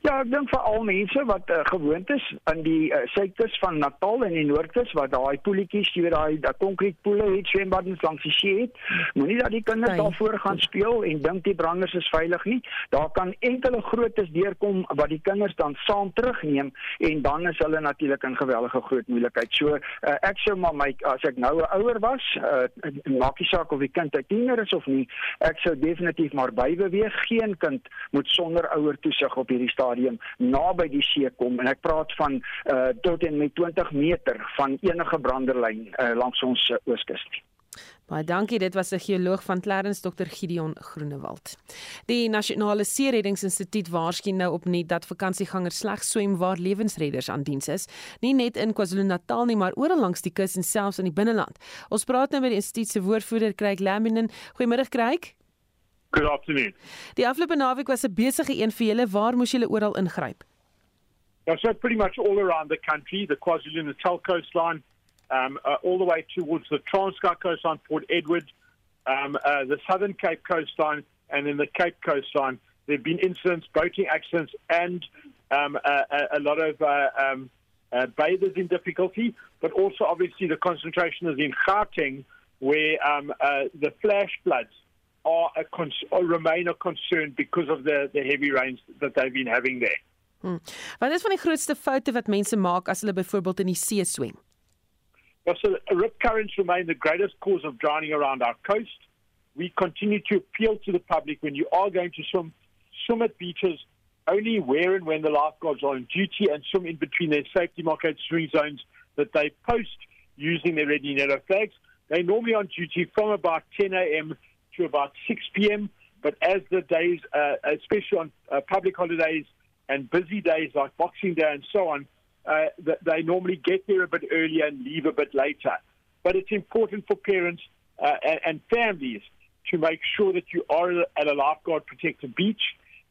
Ja, ek dink vir al mense wat uh, gewoond is aan die uh, suidkus van Natal en die noordkus waar daai poeltjies, jy weet daai daai konkreetpoele het swembaddens langs die see het, moenie dat die kinders daar voor gaan speel en dink die branders is veilig nie. Daar kan enkele grootes deurkom wat die kinders dan saam terugneem en dan is hulle natuurlik in geweldige groot moeilikheid. So uh, ek sou maar my as ek nou 'n ouer was, uh, maak nie saak of die kind 'n tiener is of nie, ek sou definitief maar bybeweeg. Geen kind moet sonder ouer toesig op hierdie stadium naby die see kom en ek praat van uh, tot en met 20 meter van enige branderlyn uh, langs ons uh, ooskus. Baie dankie, dit was 'n geoloog van Clarence Dr Gideon Groenewald. Die Nasionale See-reddingsinstituut waarsku nou opnuut dat vakansiegangers slegs swem waar lewensredders aan diens is, nie net in KwaZulu-Natal nie, maar oral langs die kus en selfs in die binneland. Ons praat nou met die instituut se woordvoerder Craig Laminen. Goeiemôre Craig. Good afternoon. Die afgelope naweek was 'n besige een vir julle. Waar moes julle oral ingryp? Yeah, so pretty much all around the country, the KwaZulu-Natal coastline, um, uh, all the way towards the Transkei coastline, Port Edward, um, uh, the Southern Cape coastline, and in the Cape coastline. There have been incidents, boating accidents, and um, a, a, lot of uh, um, uh, bathers in difficulty, but also obviously the concentration is in Gauteng, where um, uh, the flash floods are a cons- or remain a concern because of the, the heavy rains that they've been having there. Hmm. Wat is van die grootste foute wat mense maak as hulle byvoorbeeld in die see swem? Well, so rip currents remain the greatest cause of drowning around our coast. We continue to appeal to the public when you are going to swim, swim at beaches only where and when the lifeguards are on duty and swim in between their safety marked swimming zones that they post using their red and yellow flags. They're normally on duty from about 10 a.m. to about 6 p.m. But as the days, uh, especially on uh, public holidays and busy days like Boxing Day and so on, uh, they normally get there a bit earlier and leave a bit later. But it's important for parents uh, and, and families to make sure that you are at a lifeguard protected beach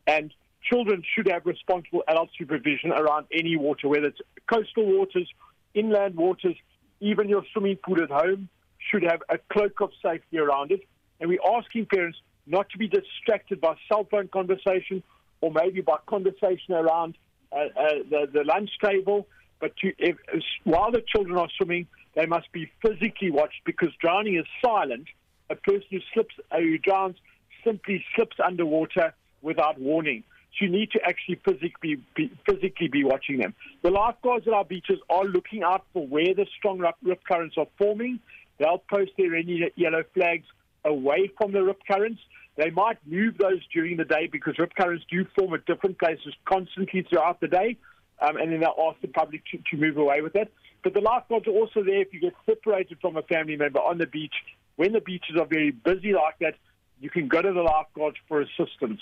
and children should have responsible adult supervision around any water, whether it's coastal waters, inland waters, even your swimming pool at home should have a cloak of safety around it. And we're asking parents not to be distracted by cell phone conversation or maybe by conversation around uh, uh, the, the lunch table, but to, if, while the children are swimming, they must be physically watched because drowning is silent. A person who slips, uh, who drowns, simply slips underwater without warning. So you need to actually physically be, physically be watching them. The lifeguards at our beaches are looking out for where the strong rip currents are forming. They'll post their any yellow flags away from the rip currents. They might move those during the day because rip currents do form at different places constantly throughout the day, um, and then they'll ask the public to, to move away with it. But the lifeguards are also there if you get separated from a family member on the beach. When the beaches are very busy like that, you can go to the lifeguards for assistance.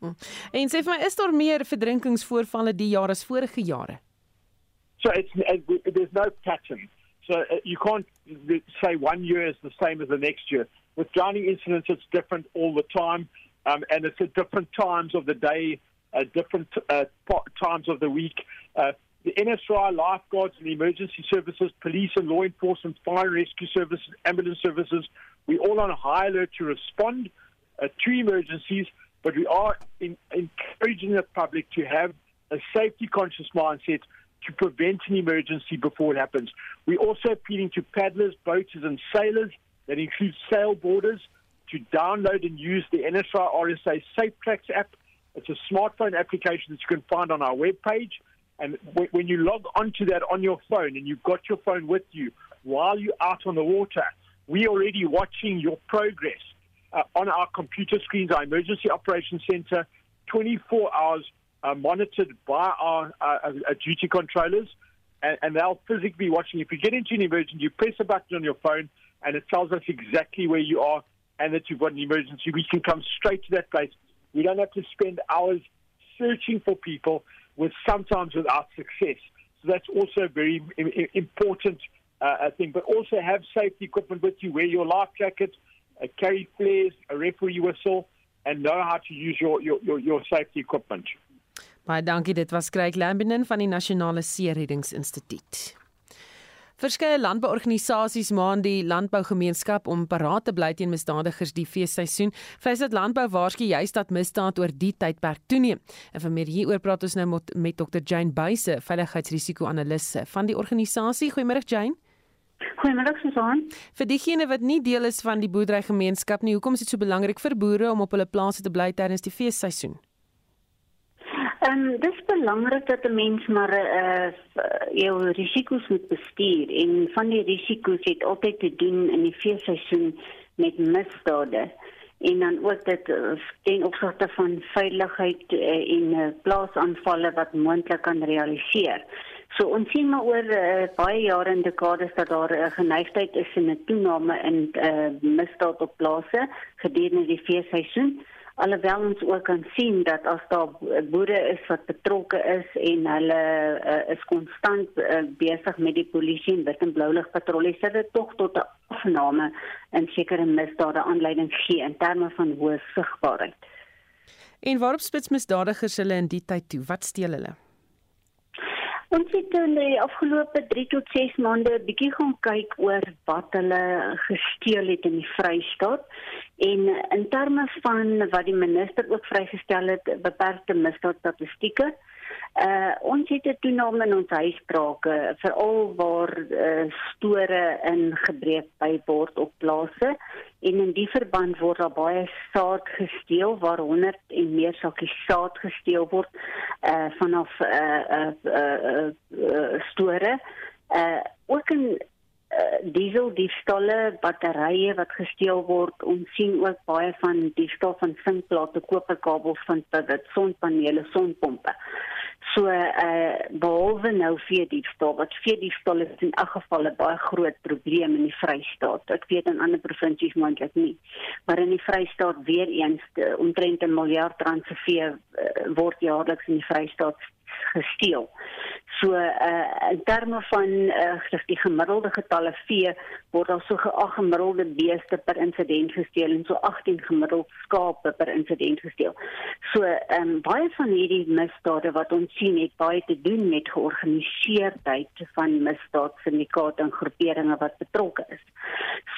Hmm. En sê vir my, is daar meer verdrinkingsvoorvalle die jaar as vorige jare? So it's uh, there's no pattern. So uh, you can't say one year is the same as the next year. With drowning incidents, it's different all the time, um, and it's at different times of the day, uh, different uh, times of the week. Uh, the NSRI, lifeguards and emergency services, police and law enforcement, fire and rescue services, ambulance services, we're all on high alert to respond uh, to emergencies, but we are in, encouraging the public to have a safety conscious mindset to prevent an emergency before it happens. We're also appealing to paddlers, boaters, and sailors, that includes sail borders to download and use the NSR RSA Safe Tracks app. It's a smartphone application that you can find on our webpage. And when you log onto that on your phone and you've got your phone with you while you're out on the water, we're already watching your progress uh, on our computer screens, our emergency operations center, 24 hours uh, monitored by our uh, uh, duty controllers. And, and they'll physically be watching. If you get into an emergency, you press a button on your phone and it tells us exactly where you are and that you've got an emergency. We can come straight to that place. We don't have to spend hours searching for people with sometimes without success. So that's also a very important uh, thing. But also have safety equipment with you. Wear your life jacket, uh, carry flares, a referee whistle, and know how to use your, your, your, your safety equipment. Baie dankie, dit was Craig Lambinen van die Nasionale Seereddingsinstituut. Verskeie landbouorganisasies maan die landbougemeenskap om paraat te bly teen misdadigers die feesseisoen. Vryheid Landbou waarsku juis dat misdaad oor die tydperk toeneem. En vir meer hieroor praat ons nou met, met Dr Jane Buise, veiligheidsrisiko-analis van die organisasie. Goeiemôre Jane. Goeiemôre Susan. Vir diegene wat nie deel is van die boerderygemeenskap nie, hoekom is dit so belangrik vir boere om op hulle plase te bly tydens die feesseisoen? Ehm um, dis belangrik dat 'n mens maar eh uh, jou risiko's moet bestuur en van die risiko's het altyd te doen in die feesseisoen met misdade en dan ook dit uh, ten opsigte van veiligheid uh, en uh, plaasaanvalle wat moontlik kan realiseer. So ons sien maar oor uh, baie jare en dekades dat daar 'n uh, geneigtheid is in 'n toename in uh, misdaad op plase gedurende die feesseisoen alhoewel ons ook kan sien dat as daar boere is wat betrokke is en hulle uh, is konstant uh, besig met die polisie en wit en blou lig patrollies dat dit tog tot 'n afname in sekere misdade aanleiding gee in terme van hoë sigbaarheid. En waarop spits misdadigers hulle in die tyd toe? Wat steel hulle? Ons het in die afgelope 3 tot 6 maande 'n bietjie gaan kyk oor wat hulle gesteel het in die Vrystaat en in terme van wat die minister ook vrygestel het beperkte misdaadstatistieke. Uh ons het 'n toename in ons huisbrake veral waar uh, store ingebreek by word op plase en in die verband word daar baie saad gesteel waar 100 en meer sakkies saad gesteel word uh vanaf uh uh, uh, uh store. Uh ook in uh, diesel diefstalle batterye wat gesteel word. Ons sien ook baie van diefstal van sinkplate koperkabels van pivot sonpanele sonpompe So uh behalwe nou vee diefstal wat vee diefstal is in elk geval 'n baie groot probleem in die Vrystaat. Ek weet in ander provinsies moontlik nie. Maar in die Vrystaat weer eens omtrent 'n miljard rand se vee uh, word jaarliks in die Vrystaat gesteel. So uh in terme van uh die gemiddelde getalle vee word daar so geag gemiddelde beeste per insident gesteel en so 18 gemiddeld skape per insident gesteel. So ehm um, baie van hierdie misdade wat ons sien het baie te doen met georganiseerdheid van misdaadsyndikaate en groeperinge wat betrokke is.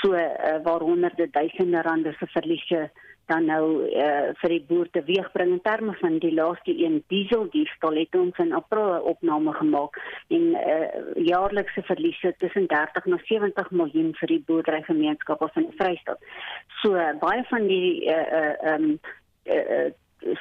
So uh, waar honderde duisende rande se verliese dan nou uh, vir die boer te weegbring in terme van die laaste een diesel diefstal het ons in april 'n opname gemaak en uh, jaarlikse verliese tussen 30 na 70 miljoen vir die boerderygemeenskappe van die Vrystaat. So uh, baie van die uh, uh, um, uh,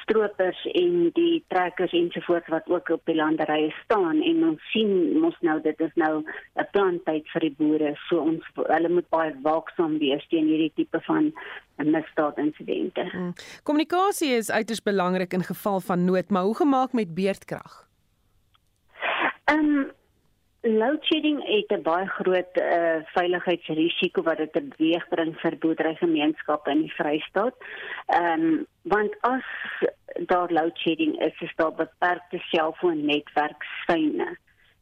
stroopers en die trekkers ensovoorts wat ook op die landerye staan en ons sien mos nou dit is nou 'n plantyd vir die boere so ons hulle moet baie waaksaam wees teen hierdie tipe van misdaadinsidente. Hmm. Kommunikasie is uiters belangrik in geval van nood, maar hoe gemaak met beerdkrag? Ehm um, load shedding het 'n baie groot uh, veiligheidsrisiko wat dit teweeg bring vir boerderygemeenskappe in die Vrystaat. Ehm um, want as daar load shedding is, is daar beperkte selfoonnetwerk syne.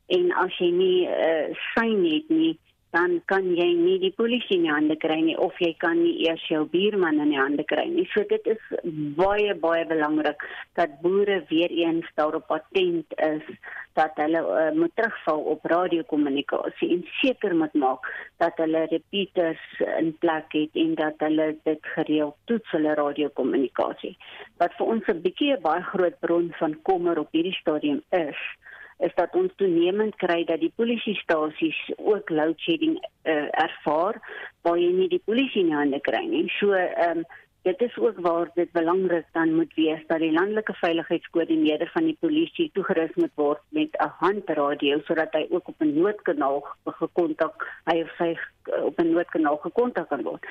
En as jy nie uh, syne het nie, dan kan jy nie die polisie in die hande kry nie of jy kan nie eers jou buurman in die hande kry nie. So dit is baie baie belangrik dat boere weer eens daarop attent is dat hulle uh, moet terugval op radiokommunikasie en seker moet maak dat hulle repeaters in plek het en dat hulle dit gereeld toets hulle radiokommunikasie. Wat vir ons 'n bietjie 'n baie groot bron van kommer op hierdie stadium is, is dat ons toenemend kry dat die polisiestasies ook load shedding uh, ervaar waar jy nie die polisie in hande kry nie. So ehm um, dit is ook waar dit belangrik dan moet wees dat die landelike veiligheidskoördineerder van die polisie toegerus moet word met 'n handradio sodat hy ook op 'n noodkanaal gekontak hy of sy op 'n noodkanaal gekontak kan word.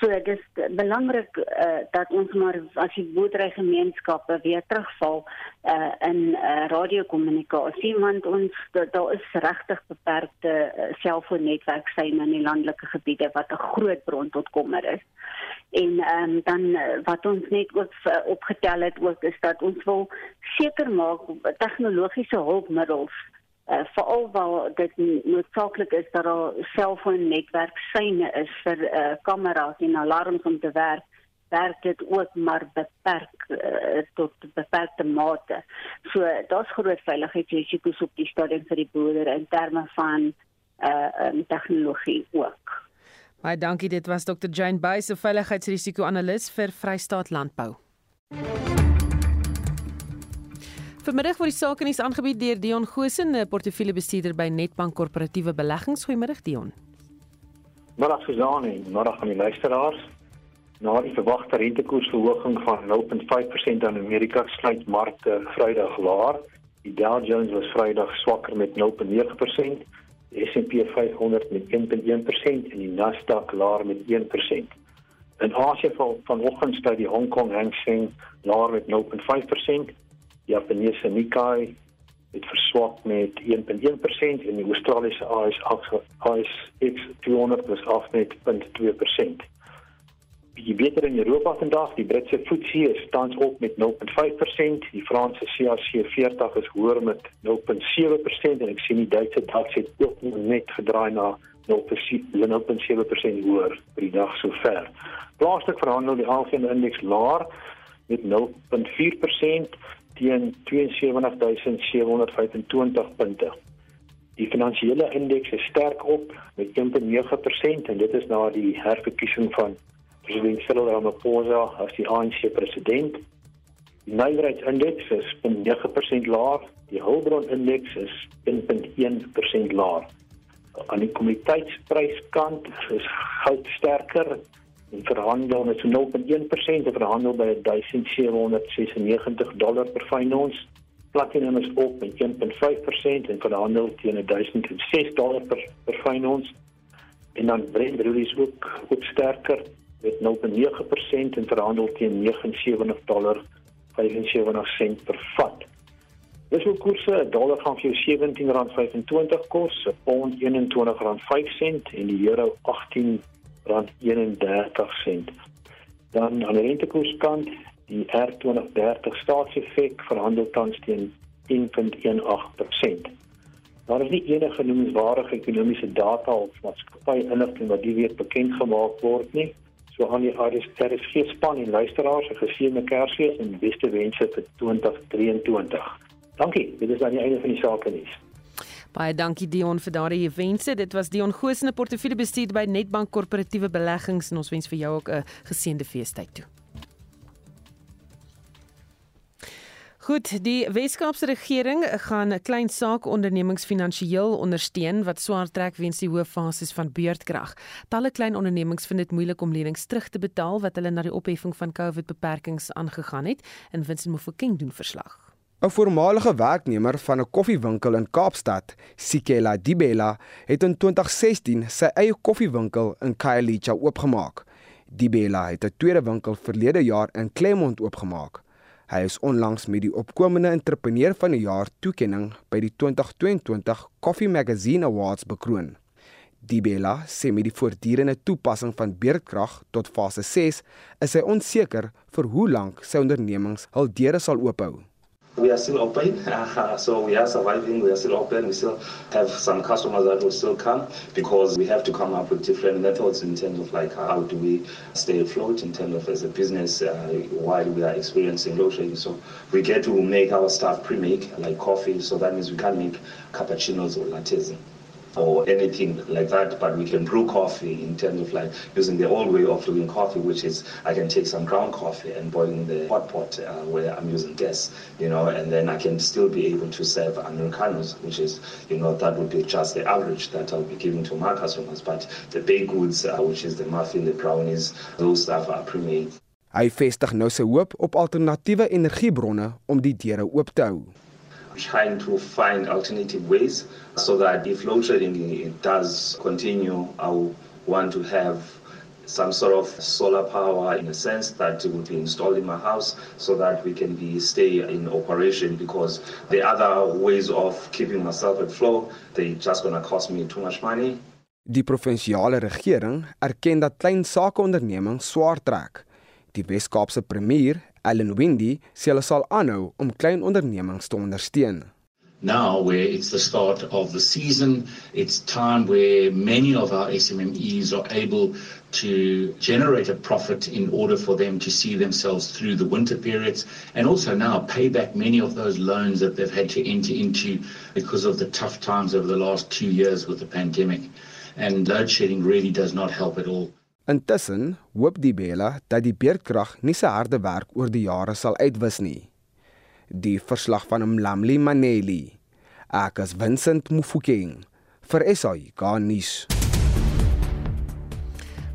So dit is belangrik uh, dat ons maar as die boerderygemeenskappe weer terugval uh, in uh, radiokommunikasie want ons daar is regtig beperkte uh, selfoonnetwerksyne in die landelike gebiede wat 'n groot bron tot kommer is en um, dan eh, wat ons net ook opgetel het ook is dat ons wil seker maak tegnologiese hulpmiddels uh, veral waar dit noodsaaklik is dat daar selfoonnetwerk syne is vir uh, kameras en alarms om te werk werk dit ook maar beperk uh, tot beperkte mate. So daar's groot veiligheidsrisiko's op die stadium vir die boere in terme van uh um, tegnologie ook. Baie dankie. Dit was Dr. Jane Buys, veiligheidsrisiko-analis vir Vrystaat Landbou. Vanmiddag word die sake nuus aangebied deur Dion Gosen, 'n portefeuljebestuurder by Netbank Korporatiewe Beleggings. Goeiemiddag Dion. Middag Suzanne, middag aan die luisteraars. Na die verwagte rentekoersverhoging van 0.5% aan Amerika sluit markte Vrydag laer. Die Dow Jones was Vrydag swakker met 0.9% die S&P 500 met 1.1% en die Nasdaq laer met 1%. In Asië van vanoggend staan die Hong Kong Hang Seng laer met 0.5%. Die Japaneese Nikkei het verswak met 1.1% en die Australiese ASX 200 was af met 0.2% bietjie beter in Europa vandag. Die Britse FTSE is tans op met 0.5%, die Franse CAC 40 is hoër met 0.7% en ek sien die Duitse DAX het ook net gedraai na 0.7% hoër vir die dag sover. Plaaslik verhandel die algemene indeks laer met 0.4% teen 72725 punte. Die finansiële indeks is sterk op met 1.9% en dit is na die herverkiesing van president Cyril Ramaphosa as die ANC president. Die nywerheidsindeks is 0.9% laer, die hulpbronindeks is 1.1% laer. Aan die kommoditeitspryskant is goud sterker verhandel met so 0.1% en verhandel by 1796 dollar per fyn ons. Platinum is op met 1.5% en verhandel teen 1006 dollar per per fyn ons. En dan Brent is ook ook sterker met 0.9% en verhandel teen 79 dollar 75 sent per vat. Dis ook koerse, 'n dollar gaan vir jou R17.25 kos, 'n pond R21.05 en die euro R18.31. Dan aan die rentekoerskant, die R2030 staatsefek verhandel tans teen 10.18%. Daar is nie enige noemenswaardige ekonomiese data of maatskappy inligting wat die week bekend gemaak word nie. So aan die RSG span en luisteraars 'n geseënde Kersfees en beste wense vir 2023. Dankie. Dit is aan die einde van die sake nuus. Baie dankie Dion vir daardie wense. Dit was Dion Goosene portefeuljebestuurder by Netbank Korporatiewe Beleggings en ons wens vir jou ook 'n geseënde feestyd toe. Goed, die Weskaapse regering gaan klein saakondernemings finansiëel ondersteun wat swaar trek weens die hoë fases van beurtkrag. Talle klein ondernemings vind dit moeilik om lenings terug te betaal wat hulle na die opheffing van COVID-beperkings aangegaan het, en Vincent Mofokeng doen verslag. 'n Voormalige werknemer van 'n koffiewinkel in Kaapstad, Sikela Dibela, het in 2016 sy eie koffiewinkel in Khayelitsha oopgemaak. Dibela het 'n tweede winkel verlede jaar in Claremont oopgemaak. Hy is onlangs met die opkomende entrepreneur van die jaar toekenning by die 2022 Coffee Magazine Awards bekroon. Dibela sê met die voortdurende toepassing van beerdkrag tot fase 6 is hy onseker vir hoe lank sy ondernemings hul deure sal oophou. We are still open, so we are surviving. We are still open. We still have some customers that will still come because we have to come up with different methods in terms of like how do we stay afloat in terms of as a business uh, while we are experiencing low shedding. So we get to make our staff pre-make like coffee. So that means we can't make cappuccinos or lattes or anything like that, but we can brew coffee in terms of like using the old way of doing coffee, which is I can take some ground coffee and boil in the hot pot uh, where I'm using gas, you know, and then I can still be able to serve Americanos, which is, you know, that would be just the average that I'll be giving to my customers. But the baked goods, uh, which is the muffin, the brownies, those stuff are pre-made. Hy vestig nou sy hoop op alternatiewe energiebronne om die deure oop te hou. Trying to find alternative ways so that if load shedding does continue, I want to have some sort of solar power in a sense that will be installed in my house so that we can be stay in operation because the other ways of keeping myself at flow they just going to cost me too much money Die provinsiale regering erken dat klein sakeondernemings swaar trek. Die Wes-Kaapse premier, Allan Windey, sê hulle sal aanhou om klein ondernemings te ondersteun. now where it's the start of the season. It's time where many of our SMMEs are able to generate a profit in order for them to see themselves through the winter periods and also now pay back many of those loans that they've had to enter into because of the tough times over the last two years with the pandemic. And load shedding really does not help at all. Intussen hoop die Bella dat die beerdkrag nie se harde werk oor die jare sal uitwis nie. Die verslag van Mlamli Maneli. Ek is Vincent Mufokeng vir SAI Garnis.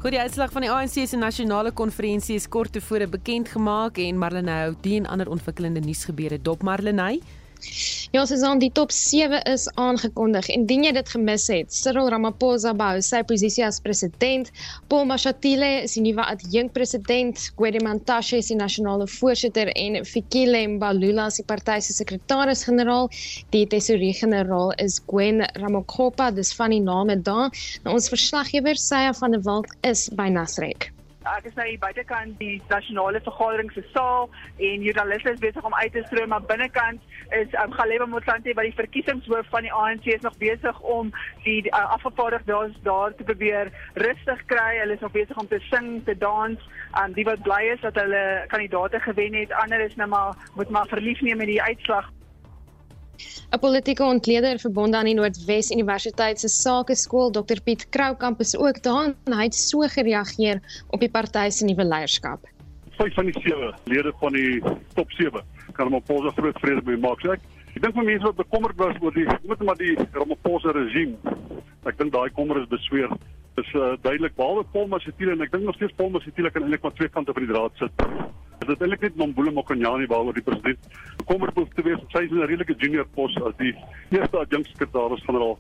Goed, die uitslag van die ANC se nasionale konferensie is kort tevore bekend gemaak en Marlenae hou die en ander ontwikkelende nuusgebeure dop Marlenae. Ja, Susan, die top 7 is aangekondig. Indien jy dit gemis het, Cyril Ramaphosa behou sy posisie as president, Paul Mashatile is die nuwe adjunkpresident, Gwede Mantashe is die nasionale voorsitter en Fikile Mbalula is die party se sekretaris-generaal. Die tesourier-generaal is Gwen Ramokgopa, dis van die name daar. Nou ons verslaggewer Saya van der Walt is by Nasrek ek is nou hier buitekant die nasionale vergadering se saal en joernaliste is besig om uit te stroom maar binnekant is um, Galeba Motlanthe wat die verkiesingshoof van die ANC is nog besig om die, die uh, afgevaardigdes daar te probeer rustig kry. Hulle is nog besig om te sing, te dans. Um, die wat bly is dat hulle kandidaate gewen het, ander is nou maar moet maar verlief neem met die uitslag. 'n Politieke ontleder verbonde aan die Noordwes Universiteit se Sakeskool, Dr Piet Kroukamp is ook daar en hy het so gereageer op die party se nuwe leierskap. Vyf van die sewe lede van die top 7 kan hom op pose groot vrede mee maak. So ek ek dink mense wat bekommerd was oor die moet maar die Ramaphosa regime. Ek dink daai kommer is besweer. Is uh, duidelik behalwe Paul Masitile en ek dink nog steeds Paul Masitile kan eintlik maar twee kante van die draad sit dit eintlik net Mambule Mokonyane waaroor die president bekommerd is te wees. Sy is 'n redelike junior pos as die eerste adjunksekretaris-generaal.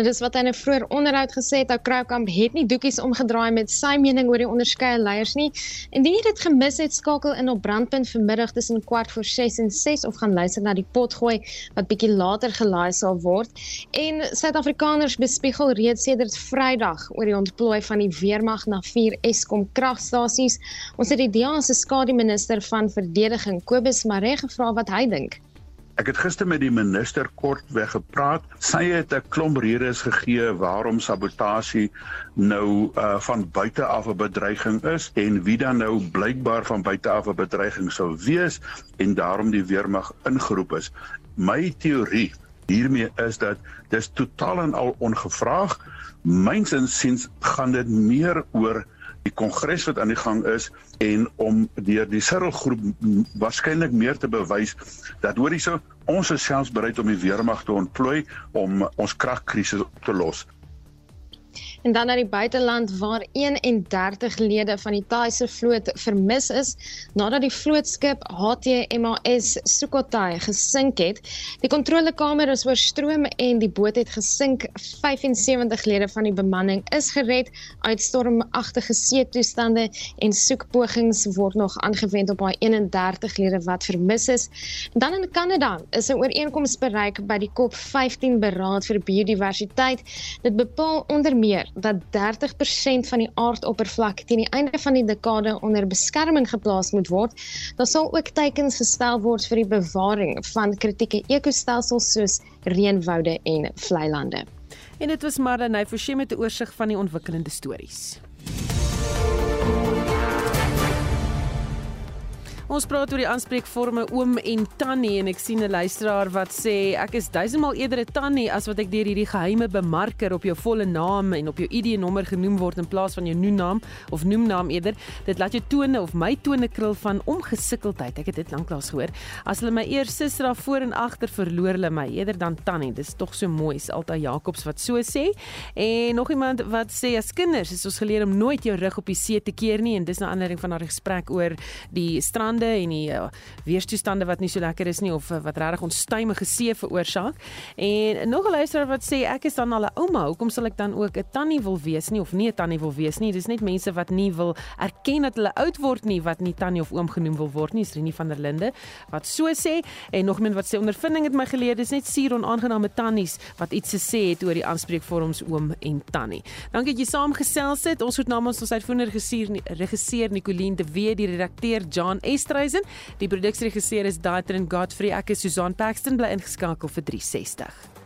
Dit is wat hy 'n vroeër onderhoud gesê het. Ou Kroukamp het nie doekies omgedraai met sy mening oor die onderskeie leiers nie. Indien jy dit gemis het, skakel in op Brandpunt vanmiddag tussen kwart voor 6 en 6 of gaan luister na die potgooi wat bietjie later gelaai sal word. En Suid-Afrikaners bespiegel reeds sedert Vrydag oor die ontplooi van die weermag na 4 Eskom kragstasies. Ons het die DEA se skademinister van verdediging, Kobus Maree, gevra wat hy dink. Ek het gister met die minister kortweg gepraat. Sy het 'n klomp redes gegee waarom sabotasie nou uh van buite af 'n bedreiging is en wie dan nou blykbaar van buite af 'n bedreiging sou wees en daarom die weermag ingeroep is. My teorie hiermee is dat dis totaal en al ongevraag. Myns insiens gaan dit meer oor die kongres wat aan die gang is en om deur die Cyril groep waarskynlik meer te bewys dat hoor hierso ons is selfs bereid om die weermag te ontplooi om ons kragkrisis op te los. En dan na die buiteland waar 31 lede van die Thaise vloot vermis is nadat die vlootskip HTMAS Sukhothai gesink het. Die kontrolekamer is oorstroom en die boot het gesink. 75 lede van die bemanning is gered uit stormagtige seetoestande en soekpogings word nog aangewend op daai 31 lede wat vermis is. Dan in Kanada is 'n ooreenkoms bereik by die COP15 beraad vir biodiversiteit. Dit bepaal onder meer dat 30% van die aardoppervlak teen die einde van die dekade onder beskerming geplaas moet word, dan sal ook teikens gestel word vir die bewaring van kritieke ekostelsels soos reënwoude en vlei lande. En dit was Marlenae Forsie met 'n oorsig van die ontwikkelende stories. Ons praat oor die aanspreekvorme oom en tannie en ek sien 'n luisteraar wat sê ek is duisendmal eerder 'n tannie as wat ek deur hierdie geheime bemarker op jou volle naam en op jou ID-nommer genoem word in plaas van jou noemnaam of noemnaam eerder. Dit laat jou tone of my tone krul van ongesikkeldheid. Ek het dit lanklaas gehoor. As hulle my eers suster daar voor en agter verloor hulle my eerder dan tannie. Dis tog so mooi, is altyd Jakobs wat so sê. En nog iemand wat sê as kinders is ons geleer om nooit jou rug op die see te keer nie en dis 'n aanleiding van 'n gesprek oor die strand toestande en die uh, weerstoestande wat nie so lekker is nie of uh, wat regtig onstuimige see veroorsaak. En nog 'n luisteraar wat sê ek is dan al 'n ouma, hoekom sal ek dan ook 'n tannie wil wees nie of nie 'n tannie wil wees nie? Dis net mense wat nie wil erken dat hulle oud word nie wat nie tannie of oom genoem wil word nie. Srenie van der Linde wat so sê en nog iemand wat sê ondervinding het my geleer dis net suur onaangename tannies wat iets te sê het oor die aanspreekvorms oom en tannie. Dankie dat jy saamgesels het. Ons het namens ons uitvoerende regisseur regisseur Nicoline de Wet, die redakteur John Est Oosthuizen. Die produksieregisseur is Daitrin Godfrey. Ek is Susan Paxton bly ingeskakel vir 360.